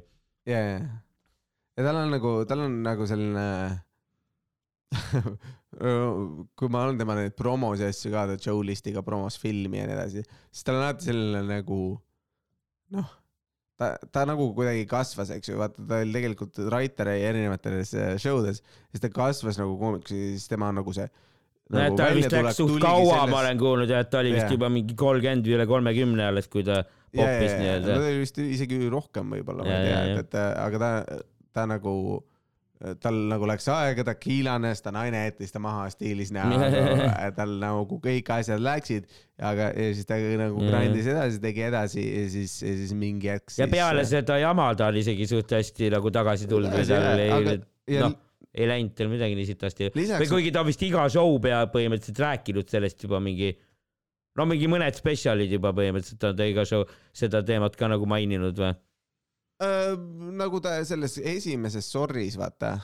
ja, ja, ja tal on nagu, tal on nagu selline kui ma olen tema neid promos ja asju ka, ta Joe Listiga promos filmi ja nii edasi, siis tal on alati selline nagu noh, ta, ta nagu kuidagi kasvas, eks ju, vaata ta oli tegelikult writer erinevates äh, show des, siis ta kasvas nagu koomiks ja siis tema nagu see et ta vist läks suht kaua, ma olen kuulnud ja et ta oli vist Jah. juba mingi kolmkümmend või üle kolmekümne alles, kui ta popis ta nii-öelda. oli vist isegi rohkem võib-olla, ma ei tea et, et äh, aga ta, ta nagu, tal nagu läks aega, ta kiilanes, ta naine jättis ta maha stiilis näoga, tal nagu kõik asjad läksid, aga ja siis ta nagu Ja. grindis edasi, tegi edasi ja siis, ja siis mingi hetk ja siis peale seda jama ta oli isegi suht hästi nagu tagasi tulnud või tal ei aga, ja noh, ei läinud tal midagi nii sitasti. või lisaks, kuigi ta vist iga show pea põhimõtteliselt rääkinud sellest juba mingi, no mingi mõned spetsialid juba põhimõtteliselt on ta iga show seda teemat ka nagu maininud või? Äh, nagu ta selles esimeses Sorry's vaata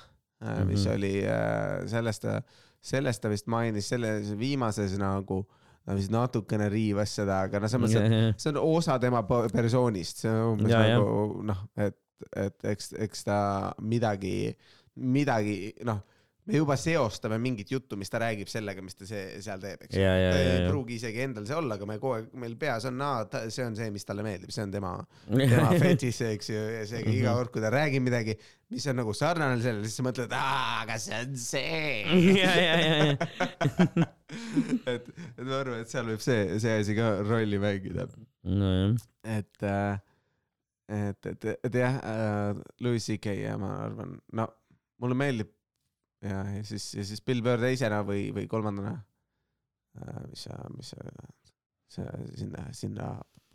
äh,, mis Mhm. oli äh, sellest ta, sellest ta vist mainis, selles viimases nagu ta vist natukene riivas seda, aga no selles mõttes, et see on osa tema persoonist, see on umbes ja. nagu noh, et, et eks, eks ta midagi, midagi noh, me juba seostame mingit juttu, mis ta räägib sellega, mis ta see seal teeb, eks. ja, ja, ta ei ja, pruugi isegi endal see olla, aga me kogu aeg, meil peas on, see on see, mis talle meeldib, see on tema, tema ja. fetiš, eks ju, ja seega iga Mhm. kord, kui ta räägib midagi, mis on nagu sarnane sellele, siis sa mõtled, aa, aga see on see. ja, ja, ja, et, et ma arvan, et seal võib see, see asi ka rolli mängida. nojah. et, et, et, et jah äh,, Louis CK ja ma arvan, no mulle meeldib ja, ja siis, ja siis Bill Burr teisena või, või kolmandana äh,. mis sa, mis sa, sa sinna, sinna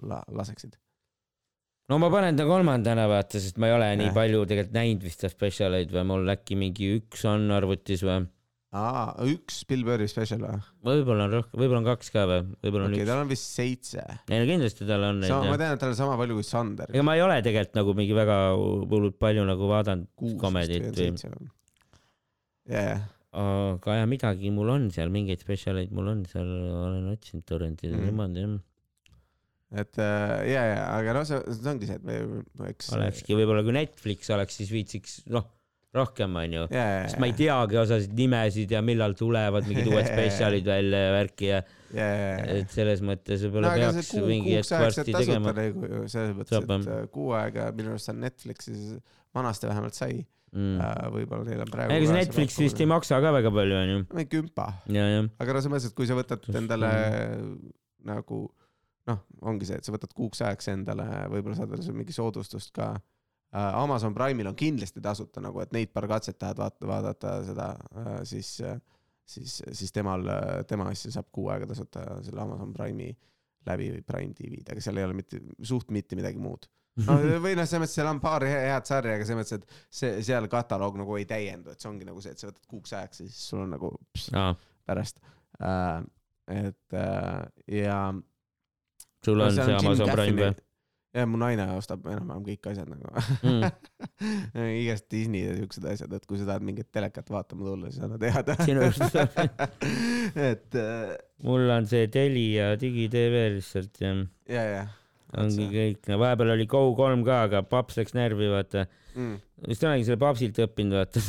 la, laseksid? no ma panen ta kolmandana vaata, sest ma ei ole nii Jah. palju tegelikult näinud vist ta spetsialeid või mul äkki mingi üks on arvutis või aa, üks Bill Burri spetsial või? võib-olla on rohkem, võib-olla on kaks ka või, võib-olla on okei okay,, üks. tal on vist seitse. ei no kindlasti tal on neid ma tean, et tal on sama palju kui Sander. ega ma ei ole tegelikult nagu mingi väga hullult palju nagu vaadanud komedit või, jah, aga jah, midagi mul on seal, mingeid spetsialeid mul on seal, olen otsinud torrentide Mm. niimoodi jah. et äh, ja, ja, aga noh, see, see ongi see, et me, eks. olekski võib-olla, kui Netflix oleks, siis viitsiks noh, rohkem onju. ja, ja, sest ma ei teagi osasid nimesid ja millal tulevad mingid uued spetsialid välja ja värki ja ja, ja, ja. et selles mõttes no võib-olla see peaks kuu, mingi hetk varsti tegema nagu selles mõttes, et äh, kuu aega minu arust on Netflixis, vanasti vähemalt sai Mm. äh,, võib-olla neil on praegu. ega see Netflix vist ei. maksa ka väga palju onju. mingi kümpa, aga no selles mõttes, et kui sa võtad endale nagu noh, ongi see, et sa võtad kuuks ajaks endale, võib-olla saad veel mingi soodustust ka äh, Amazon Prime'il on kindlasti tasuta nagu, et neid paar katset tahad vaata, vaadata seda äh,, siis, siis, siis temal, tema asja saab kuu aega tasuta selle Amazon Prime'i läbi või Prime TV-d, aga seal ei ole mitte, suht mitte midagi muud. No või noh, selles mõttes seal on paar he- head sarja, aga selles mõttes, et see, seal kataloog nagu ei täiendu, et see ongi nagu see, et sa võtad kuuks ajaks ja siis sul on nagu pss, aa, pärast äh,. et äh, ja. sul on see Amazon Prime või? ja mu naine ostab enam-vähem kõik asjad nagu Mm. igast Disney ja siuksed asjad, et kui sa tahad mingit telekat vaatama tulla, siis anna teada. Et äh, mul on see Telia digitv lihtsalt ja ja, ja ongi kõik, vahepeal oli Go3 ka, aga paps läks närvi, vaata. mm.. vist olengi selle papsilt õppinud, vaata.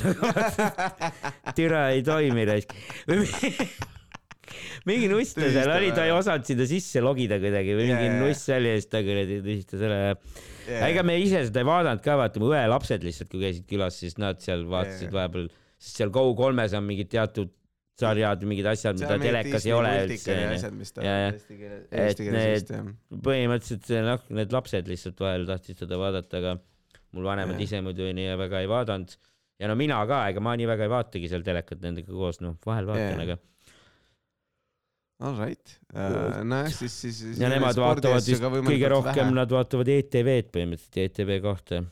türa ei toimi raisk. mingi nuss ta seal oli, ta ei osanud sinna sisse logida kuidagi või mingi jaa. nuss oli ja siis ta kuradi tühistas ära ja ega me ise seda ei vaadanud ka, vaata mu õe lapsed lihtsalt, kui käisid külas, siis nad seal vaatasid Jaa. vahepeal, sest seal Go3-s on mingid teatud sarjad, mingid asjad, mida telekas ei ole üldse Ja, ja. Et need- põhimõtteliselt noh, need lapsed lihtsalt vahel tahtsid seda vaadata, aga mul vanemad Jah. ise muidu nii väga ei vaadanud. ja no mina ka, ega ma nii väga ei vaatagi seal telekat nendega koos, noh vahel vaatan, aga All right uh,, nojah, siis, siis. ja nemad vaatavad vist kõige rohkem, nad vaatavad ETV-d põhimõtteliselt, ETV kahte.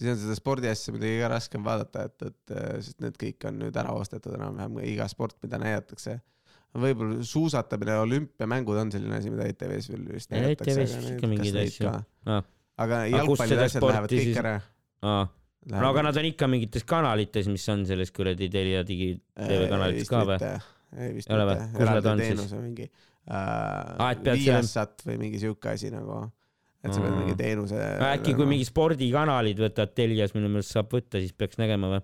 Siis on seda spordiasja muidugi ka raskem vaadata, et, et äh, sest need kõik on nüüd ära ostetud enam-vähem, iga sport, mida näidatakse. võib-olla suusatamine, olümpiamängud on selline asi, mida ETV-s veel vist näidatakse. ETV-s ikka mingeid asju. Aga jalgpallid asjad lähevad kõik siis- ära. aa, no aga nad on ikka mingites kanalites, mis on selles kuradi Telia digi TV kanalites ka või?? ei vist mitte eraldi teenus või mingi äh, selle- Viasat või mingi siuke asi nagu et sa pead mingi teenuse. äkki kui mingi spordikanalid võtad Telias, minu meelest saab võtta, siis peaks nägema või?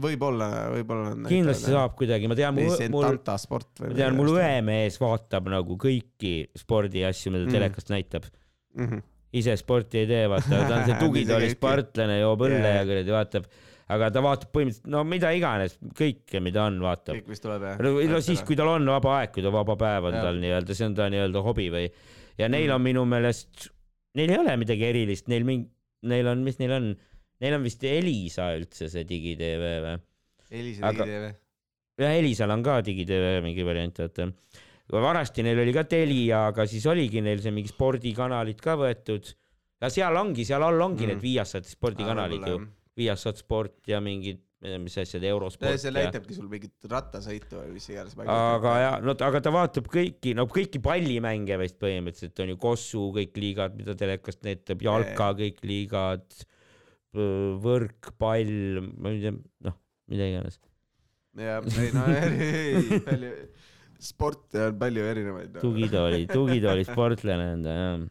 võib-olla, võib-olla. kindlasti saab kuidagi, ma tean, mul, mul, ma tean, mul. õemees vaatab nagu kõiki spordiasju, mida Mm. telekast näitab. ise sporti ei tee, vaata, ta on see tugitooli käibki. sportlane, joob õlle Jaa. ja kuradi vaatab, aga ta vaatab põhimõtteliselt no mida iganes, kõike, mida on, vaatab. kõik, mis tuleb jah. no siis, kui tal on vaba aeg, kui ta vaba päev on Jah. tal nii-öelda, see on ta nii-öelda hobi või, ja neil on minu meelest, neil ei ole midagi erilist, neil mingi, neil on, mis neil on, neil on vist Elisa üldse see digitv või? Elisa Aga- või? jah, Elisal on ka digitv mingi variant, vaata. vanasti neil oli ka Telia, aga siis oligi neil see mingi spordikanalid ka võetud. ja seal ongi, seal all ongi. Mm. need Viasat spordikanalid ju, Viasat sport ja mingid, mis asjad, Eurosport see näitabki sul mingit rattasõitu või mis iganes. aga ja, no aga ta vaatab kõiki, no kõiki pallimänge vist põhimõtteliselt on ju Kossu kõik liigad, mida telekast näitab, jalka kõik liigad, võrkpall, ma ei tea, noh, mida iganes. jah, ei no ei, palju, sporte on palju erinevaid tugitooli, tugitooli sportlane on ta jah.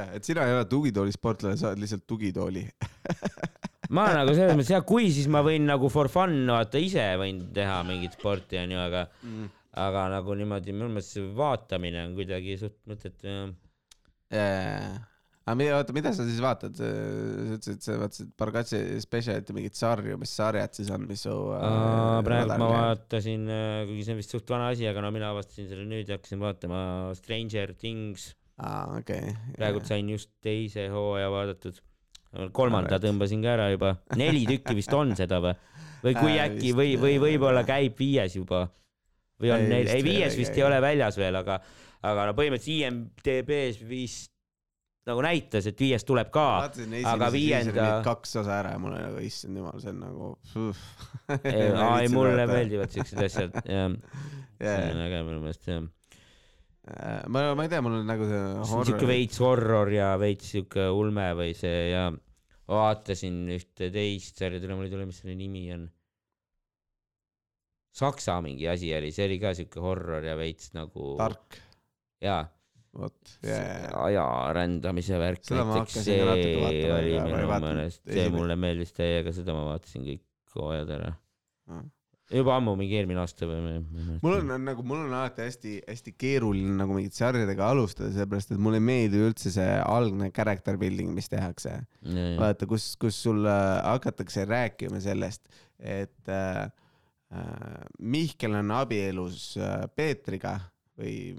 jah, et sina ei ole tugitooli sportlane, sa oled lihtsalt tugitooli. ma nagu selles mõttes jah, kui siis ma võin nagu for fun vaata ise võin teha mingit sporti onju, aga, aga nagu niimoodi minu meelest see vaatamine on kuidagi suht mõttetu jah. aga mida, oota, mida sa siis vaatad? sa ütlesid, sa vaatasid Bargatsi spetsialit ja mingit sarju, mis sarjad siis on, mis su äh, praegu ma vaatasin, kuigi see on vist suht vana asi, aga no mina avastasin selle nüüd ja hakkasin vaatama Stranger Things. aa, okei. praegu sain just teise hooaja vaadatud. Kolmanda tõmbasin ka ära juba, neli tükki vist on seda või? või kui Äh, äkki või, või võib-olla käib viies juba või on Ei, neil, ei viies ei vist käi. ei ole väljas veel, aga, aga no põhimõtteliselt IMDB-s vist nagu näitas, et viies tuleb ka. aga viienda- kaks osa ära ja mul oli nagu issand jumal, see on nagu. aa ei, mulle meeldivad siuksed asjad, jah. see yeah. on. äge minu meelest jah. ma, ma ei tea, mul on nagu see see on siuke veits horror ja veits siuke ulme või see ja vaatasin ühte teist sarja, tule mul ei tule, mis selle nimi on. Saksa mingi asi oli, see oli ka siuke horror ja veits nagu tark, jaa vot, jaa. aja rändamise värk Seda ma hakkasin ka natuke see vaatama, oli minu meelest, see mulle meeldis täiega, seda ma vaatasin kõik hooajad ära Ah.. Juba ammu, mingi eelmine aasta või? mul on, on nagu, mul on alati hästi-hästi keeruline nagu mingite sarjadega alustada, sellepärast et mulle ei meeldi üldse see algne character building, mis tehakse. vaata, kus, kus sul äh, hakatakse rääkima sellest, et äh, äh, Mihkel on abielus äh, Peetriga või,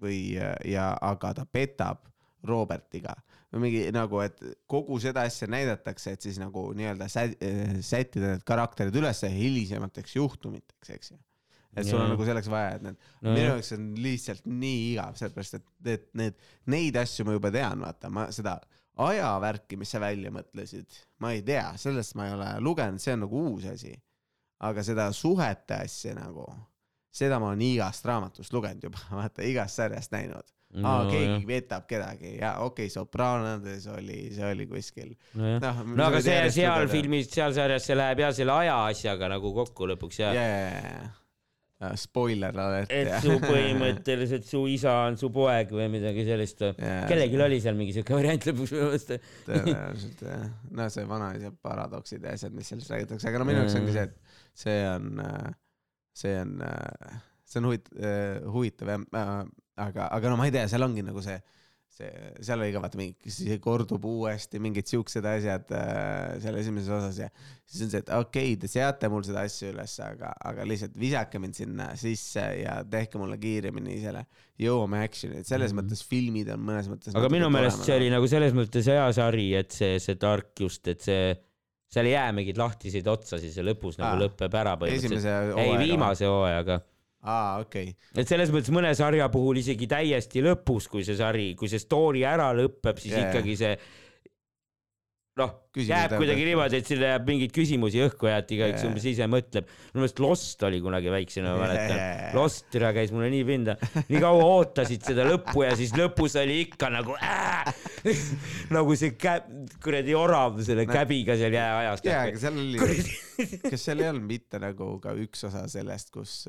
või äh, ja, aga ta petab Robertiga või mingi nagu, et kogu seda asja näidatakse, et siis nagu nii-öelda äh, sättida need karakterid üles hilisemateks juhtumiteks, eks ju. et sul on Jaa. nagu selleks vaja, et need no, minu jaoks on lihtsalt nii igav, sellepärast et need, need, neid asju ma juba tean, vaata, ma seda ajavärki, mis sa välja mõtlesid, ma ei tea, sellest ma ei ole lugenud, see on nagu uus asi. aga seda suhete asja nagu, seda ma olen igast raamatust lugenud juba, vaata igast sarjast näinud. aa, keegi vetab kedagi ja okei okay,, Sopraanodes oli, see oli kuskil. nojah, noh, no aga see seal. filmis, seal sarjas see läheb jah selle aja asjaga nagu kokku lõpuks ja ja, ja, ja, ja spoiler alert. et su põhimõtteliselt su isa on su poeg või midagi sellist? Jaa, kellelgi oli seal mingi siuke variant lõpuks minu meelest. tõenäoliselt jah, no see vanaisa paradoksid ja asjad, mis sellest räägitakse, aga no minu jaoks ongi see, et see on, see on, see on huvit-, huvitav jah, aga, aga no ma ei tea, seal ongi nagu see, see, seal oli ka vaata mingi, see kordub uuesti mingid siuksed asjad äh, seal esimeses osas ja siis on see, et okei okay,, te seate mul seda asja üles, aga, aga lihtsalt visake mind sinna sisse ja tehke mulle kiiremini selle, jõuame action'i, et selles Mhm. mõttes filmid on mõnes mõttes aga minu meelest see oli nagu selles mõttes hea sari, et see, see tark just, et see, seal ei jää mingeid lahtiseid otsasid, see lõpus nagu Aa, lõpeb ära põhimõtteliselt. ei, viimase hooajaga. aa, okei okay.. et selles mõttes mõne sarja puhul isegi täiesti lõpus, kui see sari, kui see story ära lõpeb, siis yeah. ikkagi see noh, jääb kuidagi niimoodi, et sinna jääb mingeid küsimusi õhku ja et igaüks Jaa. umbes ise mõtleb. minu meelest Lost oli kunagi väiksena, ma mäletan. Lost türa käis mulle nii pinda, nii kaua ootasid seda lõppu ja siis lõpus oli ikka nagu äh, nagu see kä-, kuradi orav selle No. käbiga seal jääajas. jaa, aga seal oli, kas seal ei olnud mitte nagu ka üks osa sellest, kus,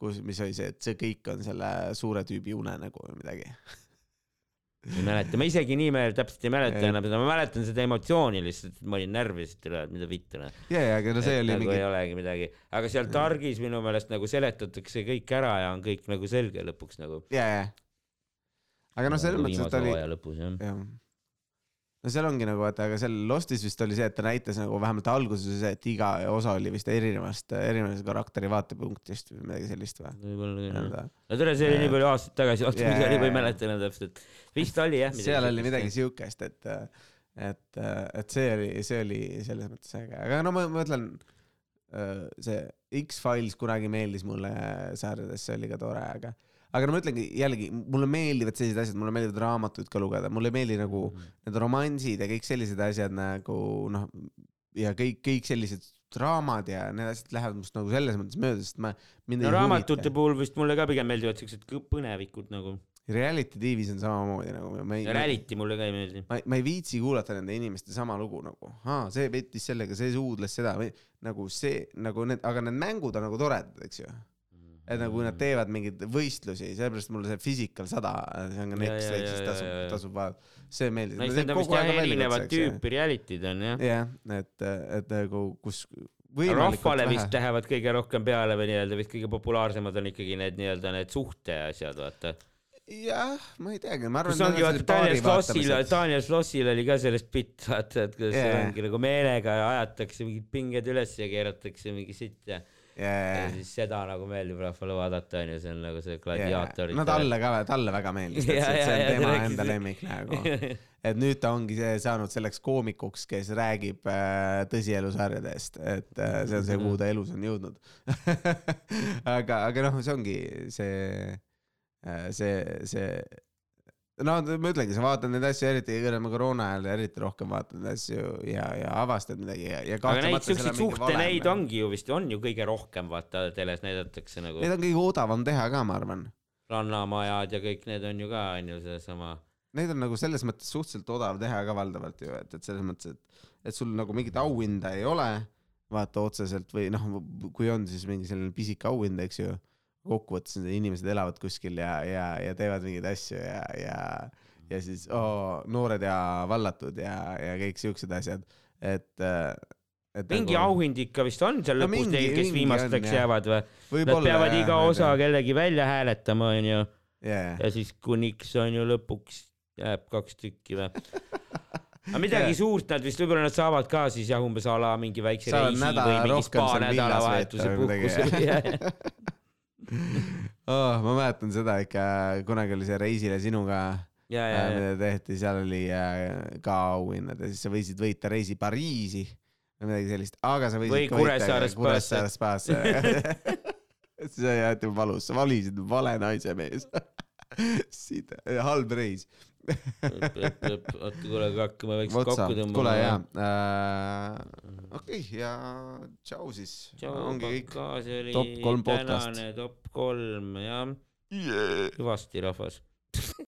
kus, mis oli see, et see kõik on selle suure tüübi unenägu või midagi? ei mäleta, ma isegi nime täpselt ei mäleta enam ma mäletan seda emotsiooni lihtsalt, et ma olin närvilisest üle, et mida vittu noh. ja, ja, aga no see oli nagu mingi ei, olegi midagi, aga seal targis minu meelest nagu seletatakse kõik ära ja on kõik nagu selge lõpuks nagu. ja, ja. aga noh, selles mõttes, et oli, lõpus jah. jah. No seal ongi nagu vaata, aga seal Lostis vist oli see, et ta näitas nagu vähemalt alguses, et iga osa oli vist erinevast, erinevast karakteri vaatepunktist või midagi sellist või? võib-olla küll jah. no tere, see oli nii palju aastaid tagasi, oota jaa, ma ei mäleta enam täpselt. vist oli jah. seal oli midagi. siukest, et, et, et see oli, see oli selles mõttes äge, aga no ma mõtlen, see X-Files kunagi meeldis mulle sarjades, see oli ka tore, aga, aga no ma ütlengi jällegi, mulle meeldivad sellised asjad, mulle meeldivad raamatuid ka lugeda, mulle ei meeldi nagu need romansid ja kõik sellised asjad nagu noh, ja kõik, kõik sellised draamad ja need asjad lähevad must nagu selles mõttes mööda, sest ma, no raamatute puhul vist mulle ka pigem meeldivad siuksed põnevikud nagu. Reality TV-s on samamoodi nagu Reality mulle ka ei meeldi. ma, ma ei viitsi kuulata nende inimeste sama lugu nagu, aa, see pettis sellega, see suudles seda või nagu see nagu need, aga need mängud on nagu toredad, eks ju. Et nagu nad teevad mingeid võistlusi, sellepärast mulle see Physical sada, see on ka ja, ja, tasub tasub vaadata, see meeldis. no need on vist jah erinevat tüüpi reality'd on jah. jah, et, et nagu kus rahvale vist lähevad kõige rohkem peale või nii-öelda vist kõige populaarsemad on ikkagi need nii-öelda need suhteasjad, vaata. jah, ma ei teagi, ma arvan. kus ongi vaata Daniel Slossil, Daniel Slossil oli ka sellest bitt, vaata, et kuidas yeah. ongi nagu meelega ajatakse mingid pinged üles ja keeratakse mingi sitt ja ja jaa, siis seda nagu meeldib rahvale vaadata onju, see on nagu see gladiaator. no talle ka, talle väga meeldis, Jaa, et see on ta tema rääkis- enda lemmik nagu. et nüüd ta ongi see saanud selleks koomikuks, kes räägib äh, tõsielusarjadest, et äh, see on see, kuhu ta elus on jõudnud. aga, aga noh, see ongi see äh,, see, see no ma ütlengi, sa vaatad neid asju eriti kõige koroona ajal eriti rohkem vaatad neid asju ja, ja avastad midagi ja, ja aga neid siukseid on mingi suhte valem. neid ongi ju vist, on ju kõige rohkem vaata teles näidatakse nagu Neid on kõige odavam teha ka, ma arvan rannamajad ja kõik need on ju ka onju seesama. Neid on nagu selles mõttes suhteliselt odav teha ka valdavalt ju, et, et selles mõttes, et, et sul nagu mingit auhinda ei ole, vaata otseselt või noh, kui on, siis mingi selline pisike auhind, eks ju. Kokkuvõttes need inimesed elavad kuskil ja, ja, ja teevad mingeid asju ja, ja, ja siis oo, noored ja vallatud ja, ja kõik siuksed asjad, et, et. mingi auhind ikka vist on seal No lõpus neil, kes viimasteks on, jah. jäävad või? Nad peavad jah, iga osa tea. kellegi välja hääletama onju yeah. ja siis kuniks on ju lõpuks jääb kaks tükki või? aga midagi Jaa. suurt nad vist, võib-olla nad saavad ka siis jah, umbes a la mingi väikse Saavad reisi või mingi spa nädalavahetuse puhkuse oh, ma mäletan seda ikka, kunagi oli see Reisile sinuga ja, ja, äh, mida tehti, seal oli äh, ka auhinnad ja siis sa võisid võita reisi Pariisi või midagi sellist, aga sa võisid Või Kuressaare spaasse. see jäeti valus, sa valisid vale naise mees. halb reis. oota, kuule, aga hakkame vaikselt kokku, tõmbama. kuule jaa äh,, okei okay, ja tšau siis, ongi kõik. Top kolm podcast. tänane top kolm jah, Yeah. kõvasti rahvas.